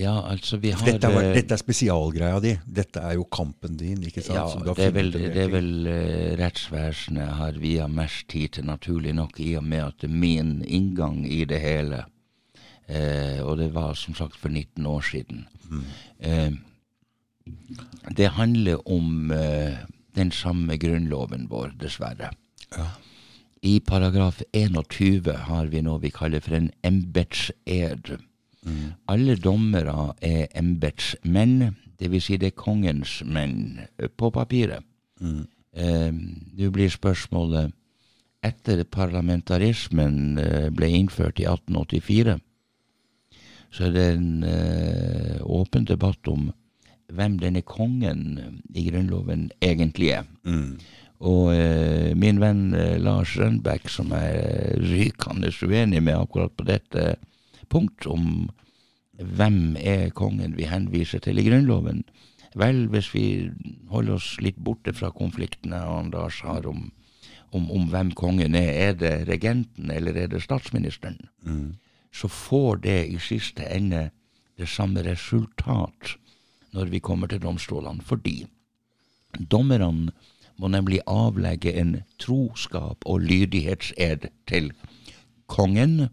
Ja, altså vi har dette er, dette er, spesialgreia di. Dette er jo kampen din. ikke sant? Ja, det er vel, det er vel rettsvesenet har via mest tid til, naturlig nok, i og med at min inngang i det hele. Uh, og det var som sagt for 19 år siden. Mm. Uh, det handler om uh, den samme grunnloven vår, dessverre. Ja. I paragraf 21 har vi noe vi kaller for en embetsed. Mm. Alle dommere er embetsmenn, dvs. Si det er kongens menn eh, på papiret. Mm. Uh, Nå blir spørsmålet Etter parlamentarismen uh, ble innført i 1884, så er det en uh, åpen debatt om hvem denne kongen i Grunnloven egentlig er. Mm. Og eh, min venn eh, Lars Rønbeck, som er rykende uenig med akkurat på dette punkt, om hvem er kongen vi henviser til i Grunnloven. Vel, hvis vi holder oss litt borte fra konfliktene han Lars har om, om, om, hvem kongen er, er det regenten eller er det statsministeren, mm. så får det i siste ende det samme resultat når vi kommer til domstolene, fordi Dommerne må nemlig avlegge en troskap og lydighetsed til kongen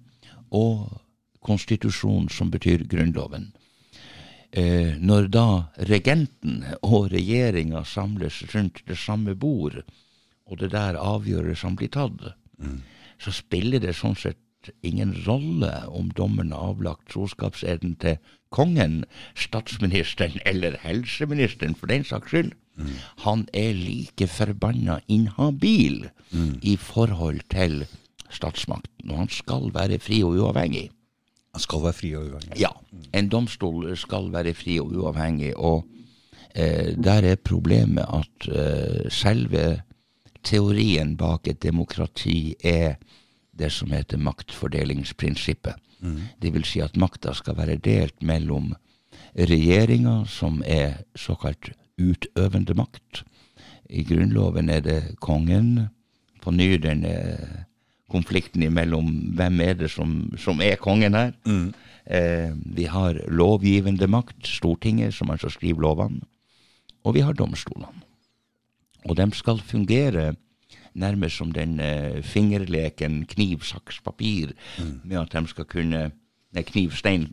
og konstitusjonen, som betyr Grunnloven. Eh, når da regenten og regjeringa samles rundt det samme bord, og det der avgjørelsene blir tatt, mm. så spiller det sånn sett ingen rolle om dommen har avlagt troskapseden til kongen, statsministeren eller helseministeren, for den saks skyld. Mm. Han er like forbanna inhabil mm. i forhold til statsmakten, og han skal være fri og uavhengig. Han skal være fri og uavhengig? Ja. En domstol skal være fri og uavhengig. Og eh, der er problemet at eh, selve teorien bak et demokrati er det som heter maktfordelingsprinsippet. Mm. Det vil si at makta skal være delt mellom regjeringa, som er såkalt utøvende makt. I Grunnloven er det kongen. På ny denne konflikten imellom hvem er det som, som er kongen her. Mm. Eh, vi har lovgivende makt, Stortinget, som altså skriver lovene. Og vi har domstolene. Og de skal fungere nærmest som den eh, fingerleken kniv, saks, papir, mm. med at de skal kunne Nei, kniv, stein,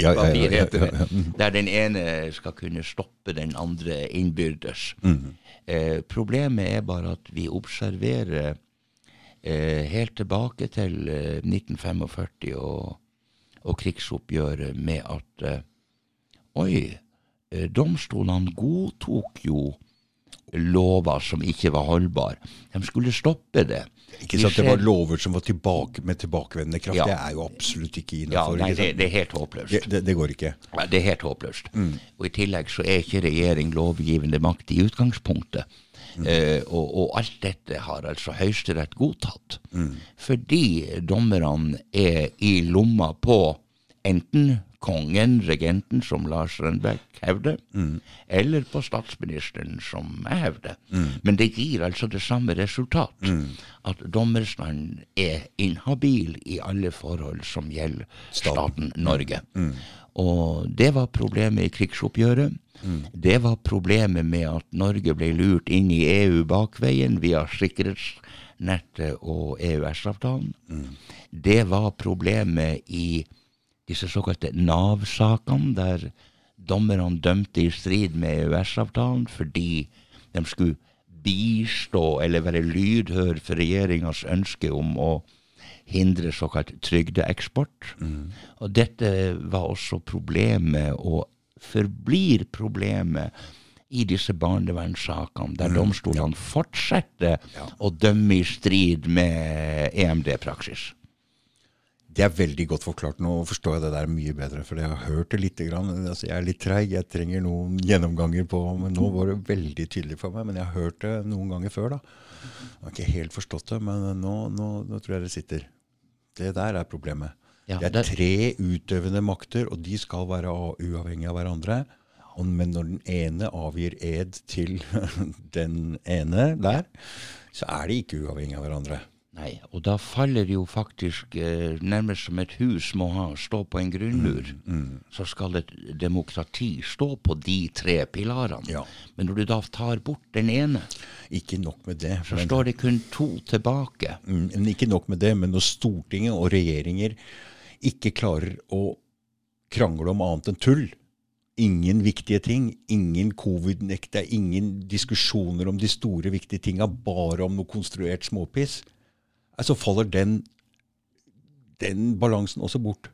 ja, papir heter det. Der den ene skal kunne stoppe den andre innbyrdes. Mm. Eh, problemet er bare at vi observerer eh, helt tilbake til eh, 1945 og, og, krigsoppgjøret med at eh, Oi, eh, domstolene godtok jo lover som ikke var holdbare. De skulle stoppe det. Ikke sant, Det var lover som var tilbake, med tilbakevendende kraft. Ja. Det er jo absolutt ikke innafor. Ja, nei, det, det, er helt håpløst. Det, det, det går ikke. Ja, det er helt håpløst. Mm. Og I tillegg så er ikke regjering lovgivende makt i utgangspunktet. Mm. Eh, og, og, alt dette har altså Høyesterett godtatt. Mm. Fordi dommerne er i lomma på enten kongen, regenten, som Lars Rønbeck hevder, mm. eller på statsministeren, som jeg hevder. Mm. Men det gir altså det samme resultat. Mm. At dommerstanden er inhabil i alle forhold som gjelder staten Norge. Mm. Og det var problemet i krigsoppgjøret. Mm. Det var problemet med at Norge ble lurt inn i EU bakveien via sikkerhetsnettet og EØS-avtalen. Mm. Det var problemet i disse såkalte Nav-sakene, der dommerne dømte i strid med EØS-avtalen fordi de skulle bistå eller være lydhør for regjeringas ønske om å hindre såkalt trygdeeksport. Mm. Og dette var også problemet, og forblir problemet, i disse barnevernssakene, der mm. domstolene fortsetter ja. å dømme i strid med EMD-praksis. Det er veldig godt forklart. Nå forstår jeg det der mye bedre. For jeg har hørt det lite grann. Altså, jeg er litt treig, jeg trenger noen gjennomganger på Men nå var det veldig tydelig for meg. Men jeg har hørt det noen ganger før. da. Jeg har ikke helt forstått det, men nå, nå, nå tror jeg det sitter. Det der er problemet. Ja, det er tre utøvende makter, og de skal være uavhengige av hverandre. Men når den ene avgir ed til den ene der, så er de ikke uavhengige av hverandre. Nei, og da faller jo faktisk eh, nærmest som et hus må ha, stå på en grunnmur. Mm, mm. Så skal et demokrati stå på de tre pilarene. Ja. Men når du da tar bort den ene, Ikke nok med det. så men, står det kun to tilbake. Mm, men ikke nok med det, men når Stortinget og regjeringer ikke klarer å krangle om annet enn tull, ingen viktige ting. Ingen covid-nekt, det er ingen diskusjoner om de store, viktige tinga, bare om noe konstruert småpiss så faller den, den balansen også bort.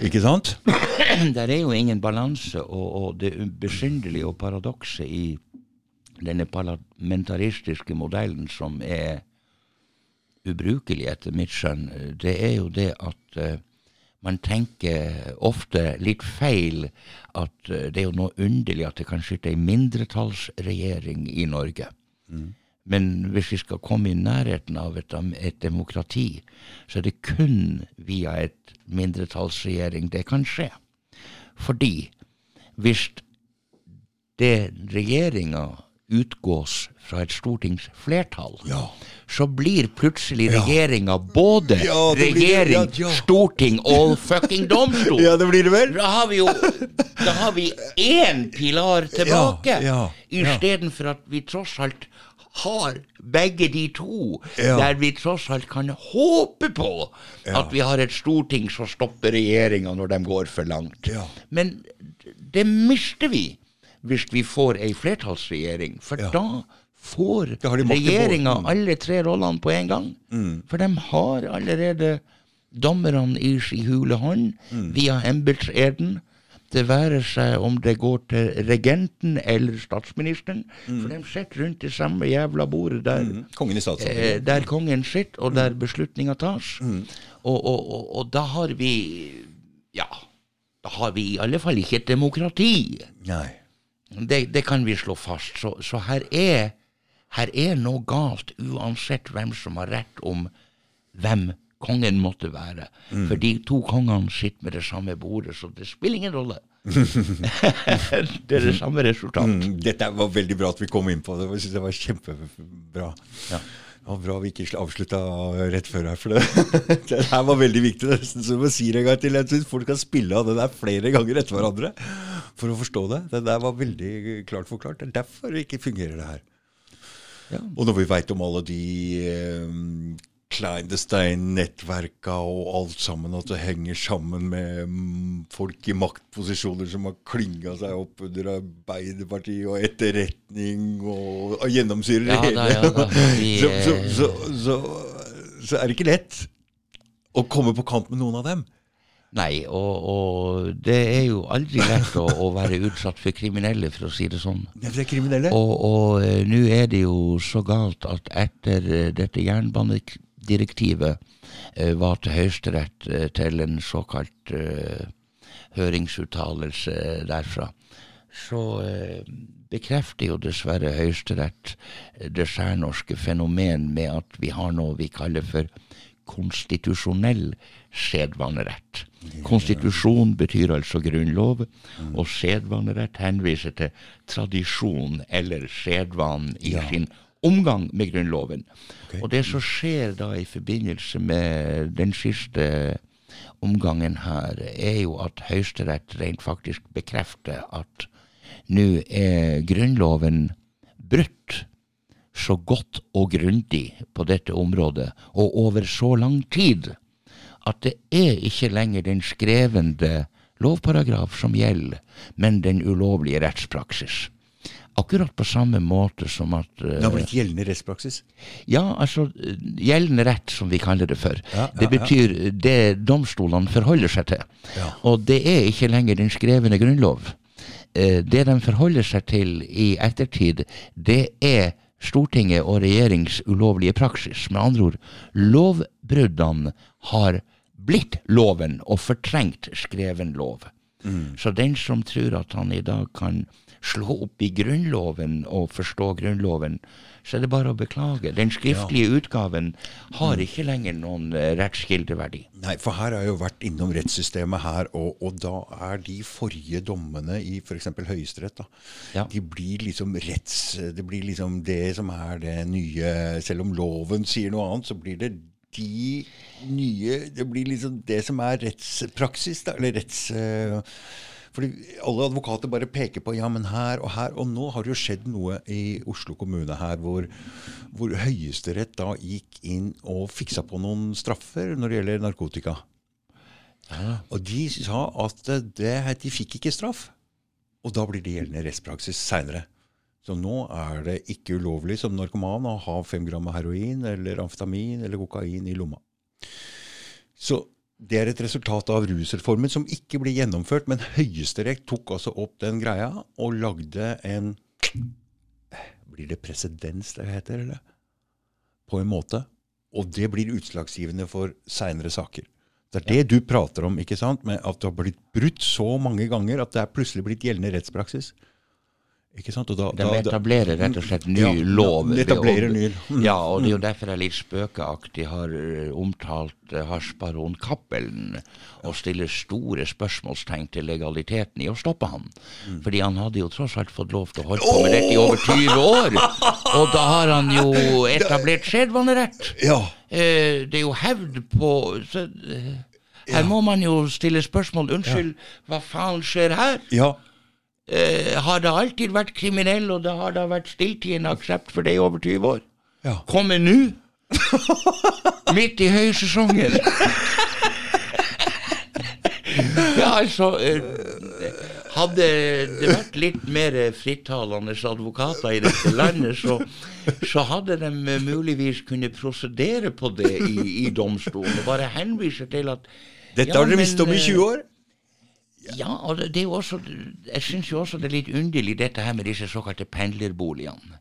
Ikke sant? Der er jo ingen balanse, og, og det besynderlige og paradokset i denne parlamentaristiske modellen som er ubrukelig etter mitt skjønn, det er jo det at uh, man tenker ofte litt feil at uh, det er jo noe underlig at det kan sitte ei mindretallsregjering i Norge. Mm. Men hvis vi skal komme i nærheten av et, et, demokrati, så er det kun via et mindretallsregjering det kan skje. Fordi hvis det regjeringa utgås fra et stortingsflertall, Ja. så blir plutselig regjeringa både Ja, blir regjering, Ja, ja. storting og fucking domstol. Ja, det blir det vel? Da har vi jo Da har vi én pilar tilbake, Ja, ja, ja. istedenfor at vi tross alt har begge de to, Ja. der vi tross alt kan håpe på Ja. at vi har et storting som stopper regjeringa når de går for langt. Ja. Men det mister vi hvis vi får ei flertallsregjering, for da får regjeringa alle tre rollene på en gang. Mm. For de har allerede dommerne i sin hule hånd Mm. via embetseden. Det være seg om det går til regenten eller statsministeren. For de sitter rundt det samme jævla bordet der, Mm. Kongen i eh, der kongen sitter, og der beslutninga tas. Mm. Og, og, og, og da har vi Ja, da har vi i alle fall ikke et demokrati. Det, det kan vi slå fast. Så, så her, er, her er noe galt, uansett hvem som har rett om hvem kongen måtte være. Mm. For de to kongene sitter med det samme bordet, så det spiller ingen rolle. det er det samme resultat. Mm, dette var veldig bra at vi kom inn på det. Jeg synes det var kjempebra. Ja. Det var bra vi ikke avslutta rett før her, for det, det her var veldig viktig. Nesten som Jeg sier en gang til. Jeg syns folk kan spille av det der flere ganger etter hverandre for å forstå det. Det der var veldig klart forklart. Det er derfor det ikke fungerer, det her. Ja. Og når vi veit om alle de eh, Kleinestein-nettverka og alt sammen, at det henger sammen med mm, folk i maktposisjoner som har klynga seg opp under Arbeiderpartiet og etterretning og, og gjennomsyrer Ja det da, ja. Vi, så, så, så, så, så er det ikke lett å komme på kamp med noen av dem. Nei, og, og det er jo aldri lett å, å være utsatt for kriminelle, for å si det sånn. Det er kriminelle. Og, og eh, nå er det jo så galt at etter eh, dette jernbanedirektivet eh, var til Høyesterett eh, til en såkalt eh, høringsuttalelse derfra, så bekrefter jo dessverre Høyesterett det særnorske fenomen med at vi har noe vi kaller for konstitusjonell sedvanerett. Konstitusjon betyr altså grunnlov, og sedvanerett henviser til tradisjon eller sedvanen i sin omgang med Grunnloven. Okay. Og det som skjer da i forbindelse med den siste omgangen her, er jo at Høyesterett rent faktisk bekrefter at nå er Grunnloven brutt så godt og grundig på dette området, og over så lang tid, at det er ikke lenger den skrevende lovparagraf som gjelder, men den ulovlige rettspraksis. Akkurat på samme måte som at eh, Det har blitt gjeldende rettspraksis. ja, altså eh, gjeldende rett, som vi kaller det for. Ja, ja, det betyr det domstolene forholder seg til. Ja. Og det er ikke lenger den skrevne grunnlov. Eh, Det de forholder seg til i ettertid, det er Stortinget og regjerings ulovlige praksis. Med andre ord, lovbruddene har blitt loven og fortrengt skreven lov. Så den som tror at han i dag kan slå opp i Grunnloven og forstå Grunnloven, så er det bare å beklage. Den skriftlige utgaven har ikke lenger noen eh, rettskildeverdi. Nei, for her har jeg jo vært innom rettssystemet her, og, og da er de forrige dommene i f.eks. Høyesterett, da, Ja. de blir liksom retts... Det blir liksom det som er det nye Selv om loven sier noe annet, så blir det de nye Det blir liksom det som er rettspraksis, da, eller retts... fordi alle advokater bare peker på ja, men her og her. Og nå har det jo skjedd noe i Oslo kommune her hvor, hvor Høyesterett da gikk inn og fiksa på noen straffer når det gjelder narkotika. Og de sa at det, de fikk ikke straff. Og da blir det gjeldende rettspraksis seinere. Så nå er det ikke ulovlig som narkoman å ha fem gram heroin eller amfetamin eller kokain i lomma. Så det er et resultat av rusreformen som ikke ble gjennomført, men Høyesterett tok altså opp den greia og lagde en Blir det presedens det heter, eller? På en måte. Og det blir utslagsgivende for seinere saker. Det er det du prater om, ikke sant? Med at det har blitt brutt så mange ganger at det er plutselig blitt gjeldende rettspraksis. Ikke sant? Da, De etablerer rett og slett ny Ja, lov. de etablerer ny- mm. Ja, og det er jo derfor jeg litt spøkeaktig har eh, omtalt hasjbaron Harsbaron Cappelen og stiller store spørsmålstegn til legaliteten i å stoppe ham. Mm. Fordi han hadde jo tross alt fått lov til å holde på med dette i over 20 år. Og da har han jo etablert sedvanerett. Ja. Eh, det er jo hevd på eh, Her må man jo stille spørsmål. Unnskyld, hva faen skjer her? ja. Eh, har det alltid vært kriminell, og det har da vært stilltiende aksept for det i over 20 år? Ja. Komme nå? Midt i høysesongen? ja, altså eh, Hadde det vært litt mer frittalende advokater i dette landet, så, så hadde de muligvis kunnet prosedere på det i, i domstolen, bare henvise til at Dette Ja, har dere visst om i eh, 20 år. Ja, og det, er jo også Jeg syns jo også det er litt underlig dette her med disse såkalte pendlerboligene.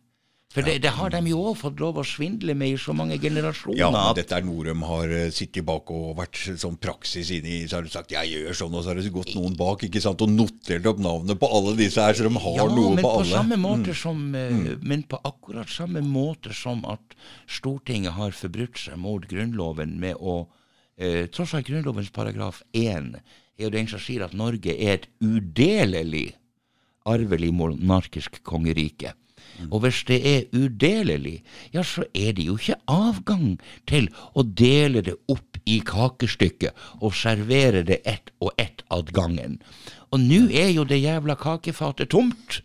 For det, det har de jo òg fått lov å svindle med i så mange generasjoner. Ja, men dette er noe de har eh, sittet bak og vært sånn praksis inni. Så har de sagt 'jeg gjør sånn', og så har det gått noen bak ikke sant, og notert opp navnet på alle disse her, så de har ja, noe på på alle. Mm. samme måte som eh, Men på akkurat samme måte som at Stortinget har forbrutt seg mot Grunnloven med å eh, Tross alt Grunnlovens paragraf 1 er jo den som sier at Norge er et udelelig arvelig monarkisk kongerike. Og hvis det er udelelig, ja, så er det jo ikke avgang til å dele det opp i kakestykket og servere det ett og ett ad gangen. Og nå er jo det jævla kakefatet tomt.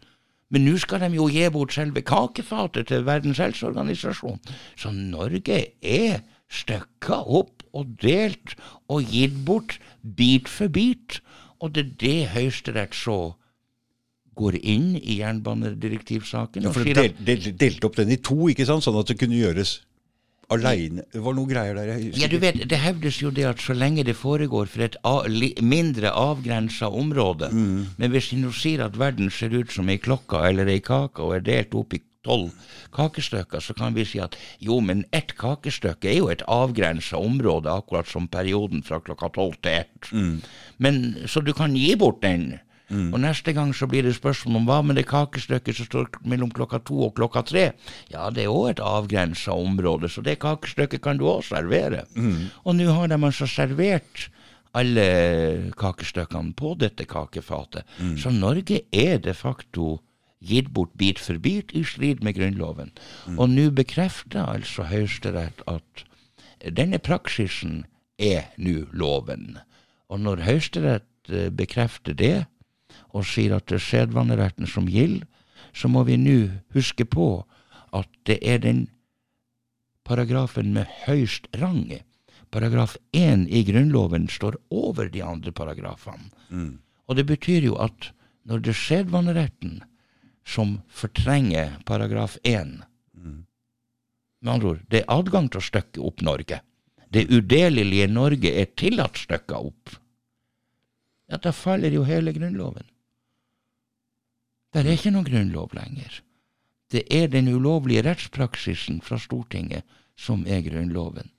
Men nå skal de jo gi bort selve kakefatet til Verdens helseorganisasjon. Så Norge er stykka opp og delt og gitt bort bit for bit. Og det er det Høyesterett så går inn i jernbanedirektivsaken Ja, for de sier del, del, delte opp den i to, ikke sant, sånn at det kunne gjøres aleine. Det var noen greier der. Ja, du vet, Det hevdes jo det at så lenge det foregår for et mindre avgrensa område Men hvis vi nå sier at verden ser ut som ei klokke eller ei kake og er delt opp i tolv kakestykker, så kan vi si at jo, men ett kakestykke er jo et avgrensa område, akkurat som perioden fra klokka tolv til ett. Men, så du kan gi bort den. Og neste gang så blir det spørsmål om hva med det kakestykket som står mellom klokka to og klokka tre? Ja, det er òg et avgrensa område, så det kakestykket kan du òg servere. Og nå har de altså servert alle kakestykkene på dette kakefatet. Så Norge er de facto gitt bort bit for bit i strid med Grunnloven. Og nå bekrefter altså Høyesterett at denne praksisen er nå loven. Og når Høyesterett eh, bekrefter det, og sier at det er sedvaneretten som gjelder, så må vi nå huske på at det er den paragrafen med høyst rang. Paragraf 1 i Grunnloven står over de andre paragrafene. Og det betyr jo at når det er sedvaneretten som fortrenger paragraf 1 Med andre ord, det er adgang til å stykke opp Norge. Det udelelige Norge er tillatt stykka opp. Ja, da faller jo hele Grunnloven. Det er ikke noen grunnlov lenger. Det er den ulovlige rettspraksisen fra Stortinget som er Grunnloven.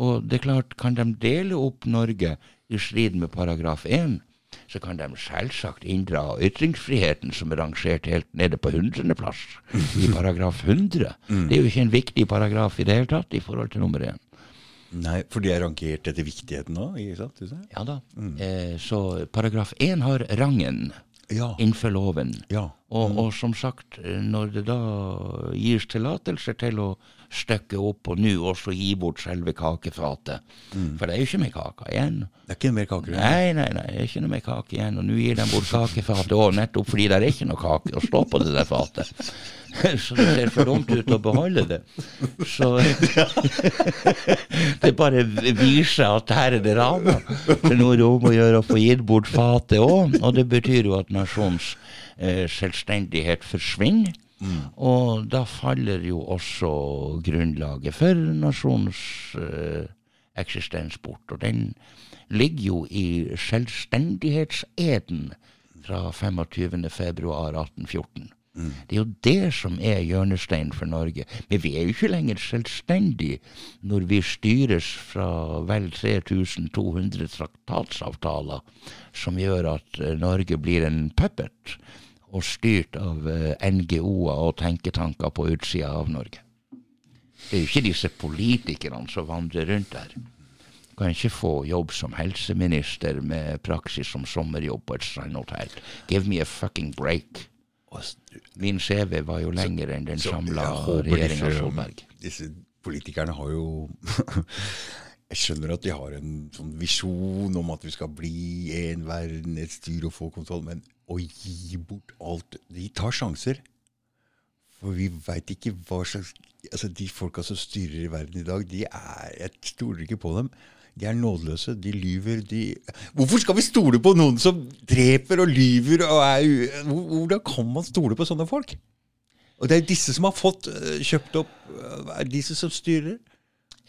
Og det er klart, kan de dele opp Norge i strid med paragraf 1, så kan de selvsagt inndra ytringsfriheten, som er rangert helt nede på hundredeplass, i paragraf 100. Det er jo ikke en viktig paragraf i det hele tatt i forhold til nummer 1. Nei, for de er rankert etter viktigheten ser? Ja da. Eh, så paragraf 1 har rangen Ja. innenfor loven. ja. Og, og som sagt, eh, når det da gis tillatelser til å stykke opp og nå også gi bort selve kakefatet For det er jo ikke mer kake igjen. Det er ikke mer kake igjen. Nei, nei, nei, det er ikke noe mer kake igjen. Og nå gir de bort kakefatet òg, nettopp fordi det er ikke noe kake å stå på det der fatet. Så det ser for dumt ut å beholde det. Så det bare viser at her er det rana. Det er er det om å gjøre å få gitt bort fatet òg, og det betyr jo at nasjonens eh, selvstendighet forsvinner. Og da faller jo også grunnlaget for nasjonens eh, eksistens bort. Og den ligger jo i selvstendighetseden fra 25. februar 1814. Det er jo det som er hjørnesteinen for Norge. Men vi er jo ikke lenger selvstendige når vi styres fra vel 3200 traktatsavtaler som gjør at eh, Norge blir en puppet og styrt av eh, NGO-er og tenketanker på utsida av Norge. Det er jo ikke disse politikerne som vandrer rundt der. Du kan ikke få jobb som helseminister med praksis som sommerjobb på et strandhotell. Give me a fucking break. Min CV var jo lengre enn den samla regjeringa Solberg. Disse politikerne har jo Jeg skjønner at de har en sånn visjon om at vi skal bli en verden, et styr og få kontroll, men å gi bort alt De tar sjanser. For vi veit ikke hva slags altså De folka som styrer verden i dag, de er Jeg stoler ikke på dem. De er nådeløse, de lyver, de Hvorfor skal vi stole på noen som dreper og lyver og er Hvordan kan man stole på sånne folk? Og det er disse som har fått øh, kjøpt opp øh, Er disse som styrer?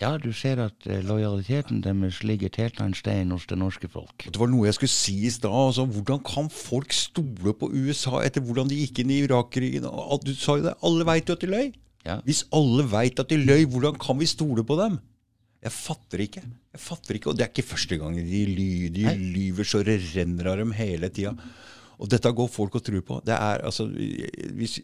Ja, du ser at eh, lojaliteten deres ligger et helt annet sted enn hos det norske folk. Det var noe jeg skulle si i stad. Altså, hvordan kan folk stole på USA etter hvordan de gikk inn i Irak-krigen? Du sa jo det, alle veit jo at de løy. Ja. Hvis alle veit at de løy, hvordan kan vi stole på dem? Jeg fatter ikke. Jeg fatter ikke, Og det er ikke første gang de, ly, de lyver så det renner av dem hele tida. Og dette går folk og tror på. Det er altså hvis,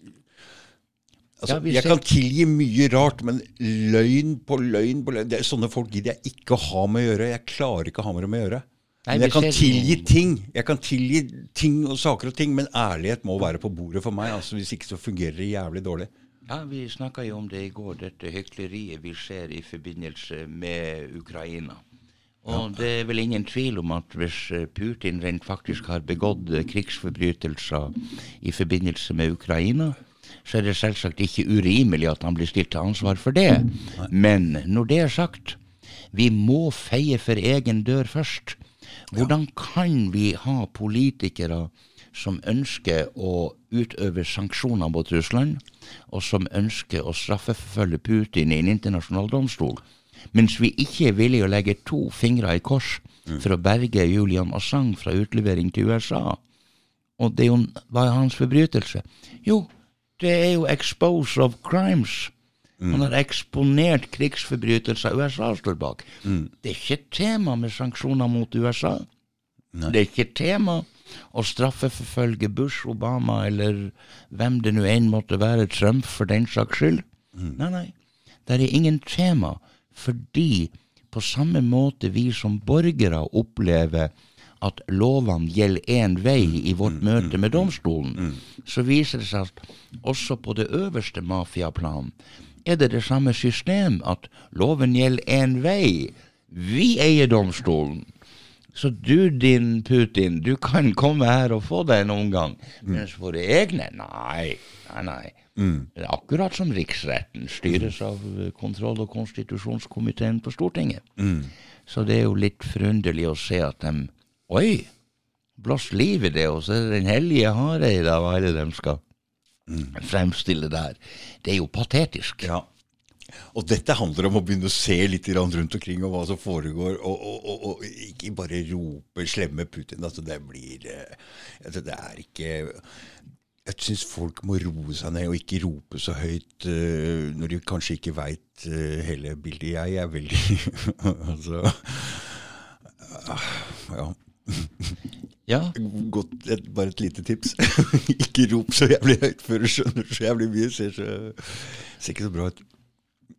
altså Ja, Jeg kan tilgi mye rart, men løgn på løgn på løgn det er Sånne folk gidder jeg ikke å ha med å gjøre. Jeg klarer ikke å ha med dem å gjøre. Nei, Men jeg kan tilgi ting. Jeg kan tilgi ting og saker og ting, men ærlighet må være på bordet for meg. altså Hvis ikke så fungerer det jævlig dårlig. Ja, Vi snakka jo om det i går, dette hykleriet vi ser i forbindelse med Ukraina. Og det er vel ingen tvil om at hvis eh, Putin rent faktisk har begått eh, krigsforbrytelser i forbindelse med Ukraina, så er det selvsagt ikke urimelig at han blir stilt til ansvar for det. Men når det er sagt, vi må feie for egen dør først. Hvordan kan vi ha politikere som ønsker å utøve sanksjoner mot Russland, og som ønsker å straffeforfølge Putin i en internasjonal domstol, mens vi ikke er villige å legge to fingre i kors for å berge Julian Assange fra utlevering til USA? Og det er jo, hva er hans forbrytelse? Jo, det er jo expose of crimes. Han har eksponert krigsforbrytelser USA står bak. Det er ikke tema med sanksjoner mot USA. Det er ikke tema å straffeforfølge Bush, Obama eller hvem det nå enn måtte være, Trump for den saks skyld. Nei, nei. Det er ingen tema, fordi på samme måte vi som borgere opplever at lovene gjelder én vei i vårt møte med domstolen, så viser det seg at også på det øverste mafiaplan er det det samme system, at loven gjelder én vei. Vi eier domstolen. Så du, din Putin, du kan komme her og få deg en omgang. Mens våre egne, nei, nei, nei. Er akkurat som riksretten styres av kontroll- og konstitusjonskomiteen på Stortinget. Så det er jo litt forunderlig å se at de Oi! Blåst liv i det, og så er det Den hellige hareide av alle de skal fremstille der. Det er jo patetisk. Ja. Og dette handler om å begynne å se litt rundt omkring og hva som foregår, og, og, og, og ikke bare rope 'slemme Putin'. Altså, det blir eh, altså, Det er ikke Jeg syns folk må roe seg ned og ikke rope så høyt uh, når de kanskje ikke veit hele bildet. Jeg er veldig Altså uh, Ja. Ja, Godt, et, bare et lite tips. ikke rop så jævlig høyt før du skjønner så jævlig mye. Ser, så, ser ikke så bra ut.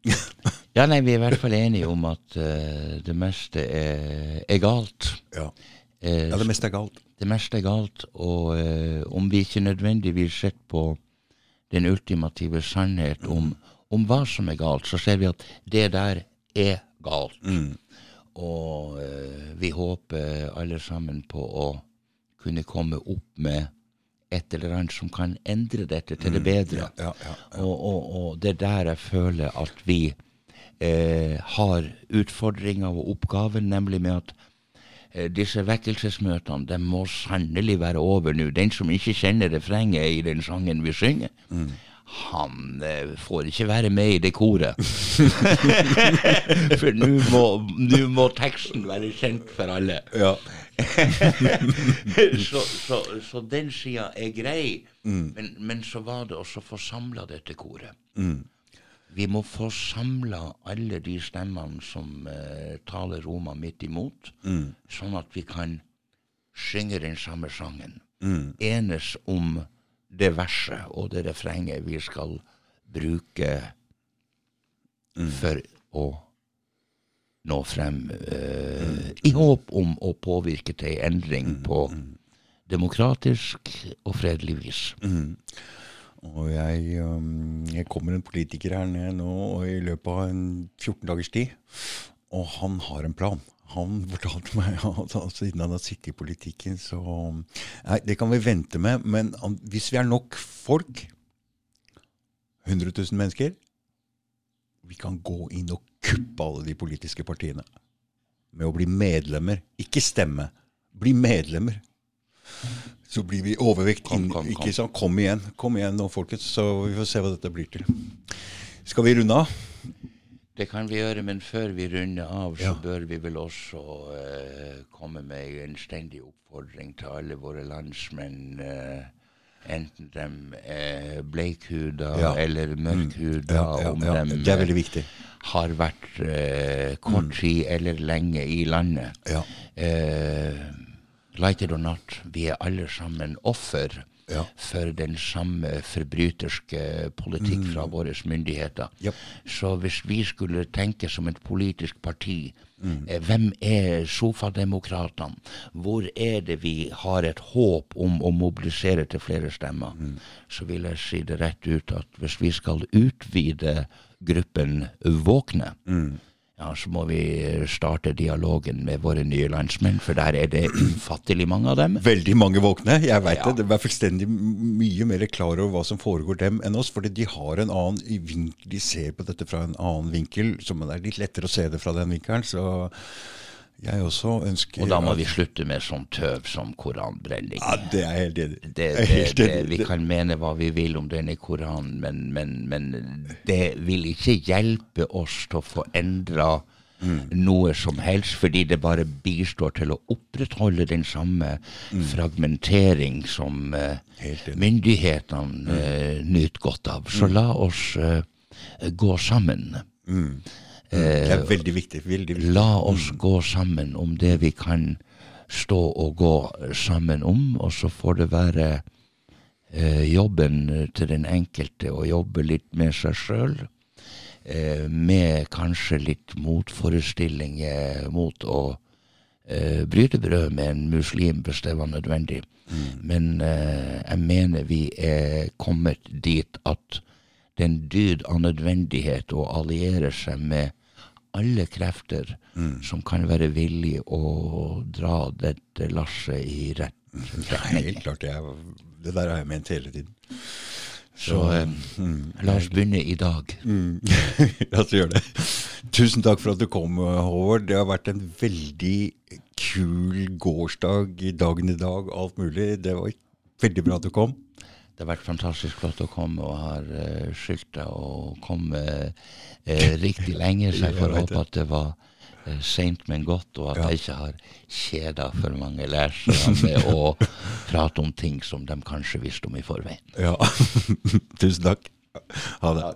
ja nei, vi er i hvert fall enige om at uh, det meste er, er galt. Ja. Uh, ja, det meste er galt. det meste er galt, og uh, om vi ikke nødvendigvis sett på den ultimative sannhet om, om hva som er galt, så ser vi at det der er galt. Og eh, vi håper alle sammen på å kunne komme opp med et eller annet som kan endre dette til det bedre. Ja, ja, ja. Og, og, og det er der jeg føler at vi eh, har utfordringer og oppgaven, nemlig med at eh, disse vekkelsesmøtene de må sannelig være over nå. Den som ikke kjenner refrenget i den sangen vi synger, han eh, får ikke være med i det koret. For nå må, må teksten være kjent for alle. Ja. så, så, så den sida er grei, men, men så var det også få samla dette koret. Vi må få samla alle de stemmene som eh, taler Roma midt imot, sånn at vi kan synge den samme sangen. Enes om det verset og det refrenget vi skal bruke for å nå frem eh, i håp om å påvirke til en endring på demokratisk og fredelig vis. Og jeg, um, jeg kommer en politiker her ned nå og i løpet av en 14 dagers tid, og han har en plan. Han fortalte meg at han- siden han har sittet i politikken, så Nei, det kan vi vente med, men hvis vi er nok folk, 100 000 mennesker, vi kan gå inn og kuppe alle de politiske partiene med å bli medlemmer. Ikke stemme. Bli medlemmer. Så blir vi overvekt. Kom, kom, kom. Ikke sant? Kom igjen, kom igjen nå, folkens. Så vi får se hva dette blir til. Skal vi runde av? Det kan vi gjøre, men før vi runder av, så Ja. bør vi vel også uh, komme med en stendig oppfordring til alle våre landsmenn. Uh, enten de er bleikhuda Ja. eller mørkhuda, Ja, om de har vært eh, kort tid eller lenge i landet. Ja. Eh, light it or not, vi er alle sammen offer Ja. for den samme forbryterske politikk fra våre myndigheter. Yep. Så hvis vi skulle tenke som et politisk parti, Mm. eh, hvem er sofademokratene? Hvor er det vi har et håp om å mobilisere til flere stemmer? Mm. Så vil jeg si det rett ut at hvis vi skal utvide gruppen våkne, Mm. Ja, så må vi starte dialogen med våre nye landsmenn, for der er det ufattelig mange av dem. Veldig mange våkne. Jeg vet Ja. det. De er fullstendig mye mer klar over hva som foregår dem enn oss. fordi de har en annen vinkel, de ser på dette fra en annen vinkel, som det er litt lettere å se det fra den vinkelen. Så jeg også ønsker Og da må at- vi slutte med sånn tøv som koranbrenning. Ja, det er helt enig. Det, det, helt det, vi kan mene hva vi vil om denne Koranen, men, men, men det vil ikke hjelpe oss til å få endra Mm. noe som helst, fordi det bare bistår til å opprettholde den samme fragmentering som uh, enig. myndighetene eh, nyter godt av. Så la oss uh, gå sammen. Det er veldig viktig. Veldig viktig. La oss gå sammen om det vi kan stå og gå sammen om, og så får det være eh, jobben til den enkelte å jobbe litt med seg sjøl. Eh, med kanskje litt motforestillinger mot å eh, bryte brød med en muslim hvis det var nødvendig. Men eh, jeg mener vi er kommet dit at det er en dyd av nødvendighet å alliere seg med alle krefter som kan være villige å dra dette lasset i rett Det er helt klart. Er, det der har jeg ment hele tiden. Så eh, la oss begynne i dag. Mm. La oss gjøre det. Tusen takk for at du kom, Håvard. Det har vært en veldig kul gårsdag i dagen i dag. Alt mulig. Det var veldig bra at du kom. Det har vært fantastisk flott å komme, og har uh, skyldt deg å komme eh, riktig lenge, så jeg får håpe at det var uh, seint, men godt, og at Ja. jeg ikke har kjeda for mange lærere med å prate om ting som de kanskje visste om i forveien. Ja. Tusen takk. Ha det.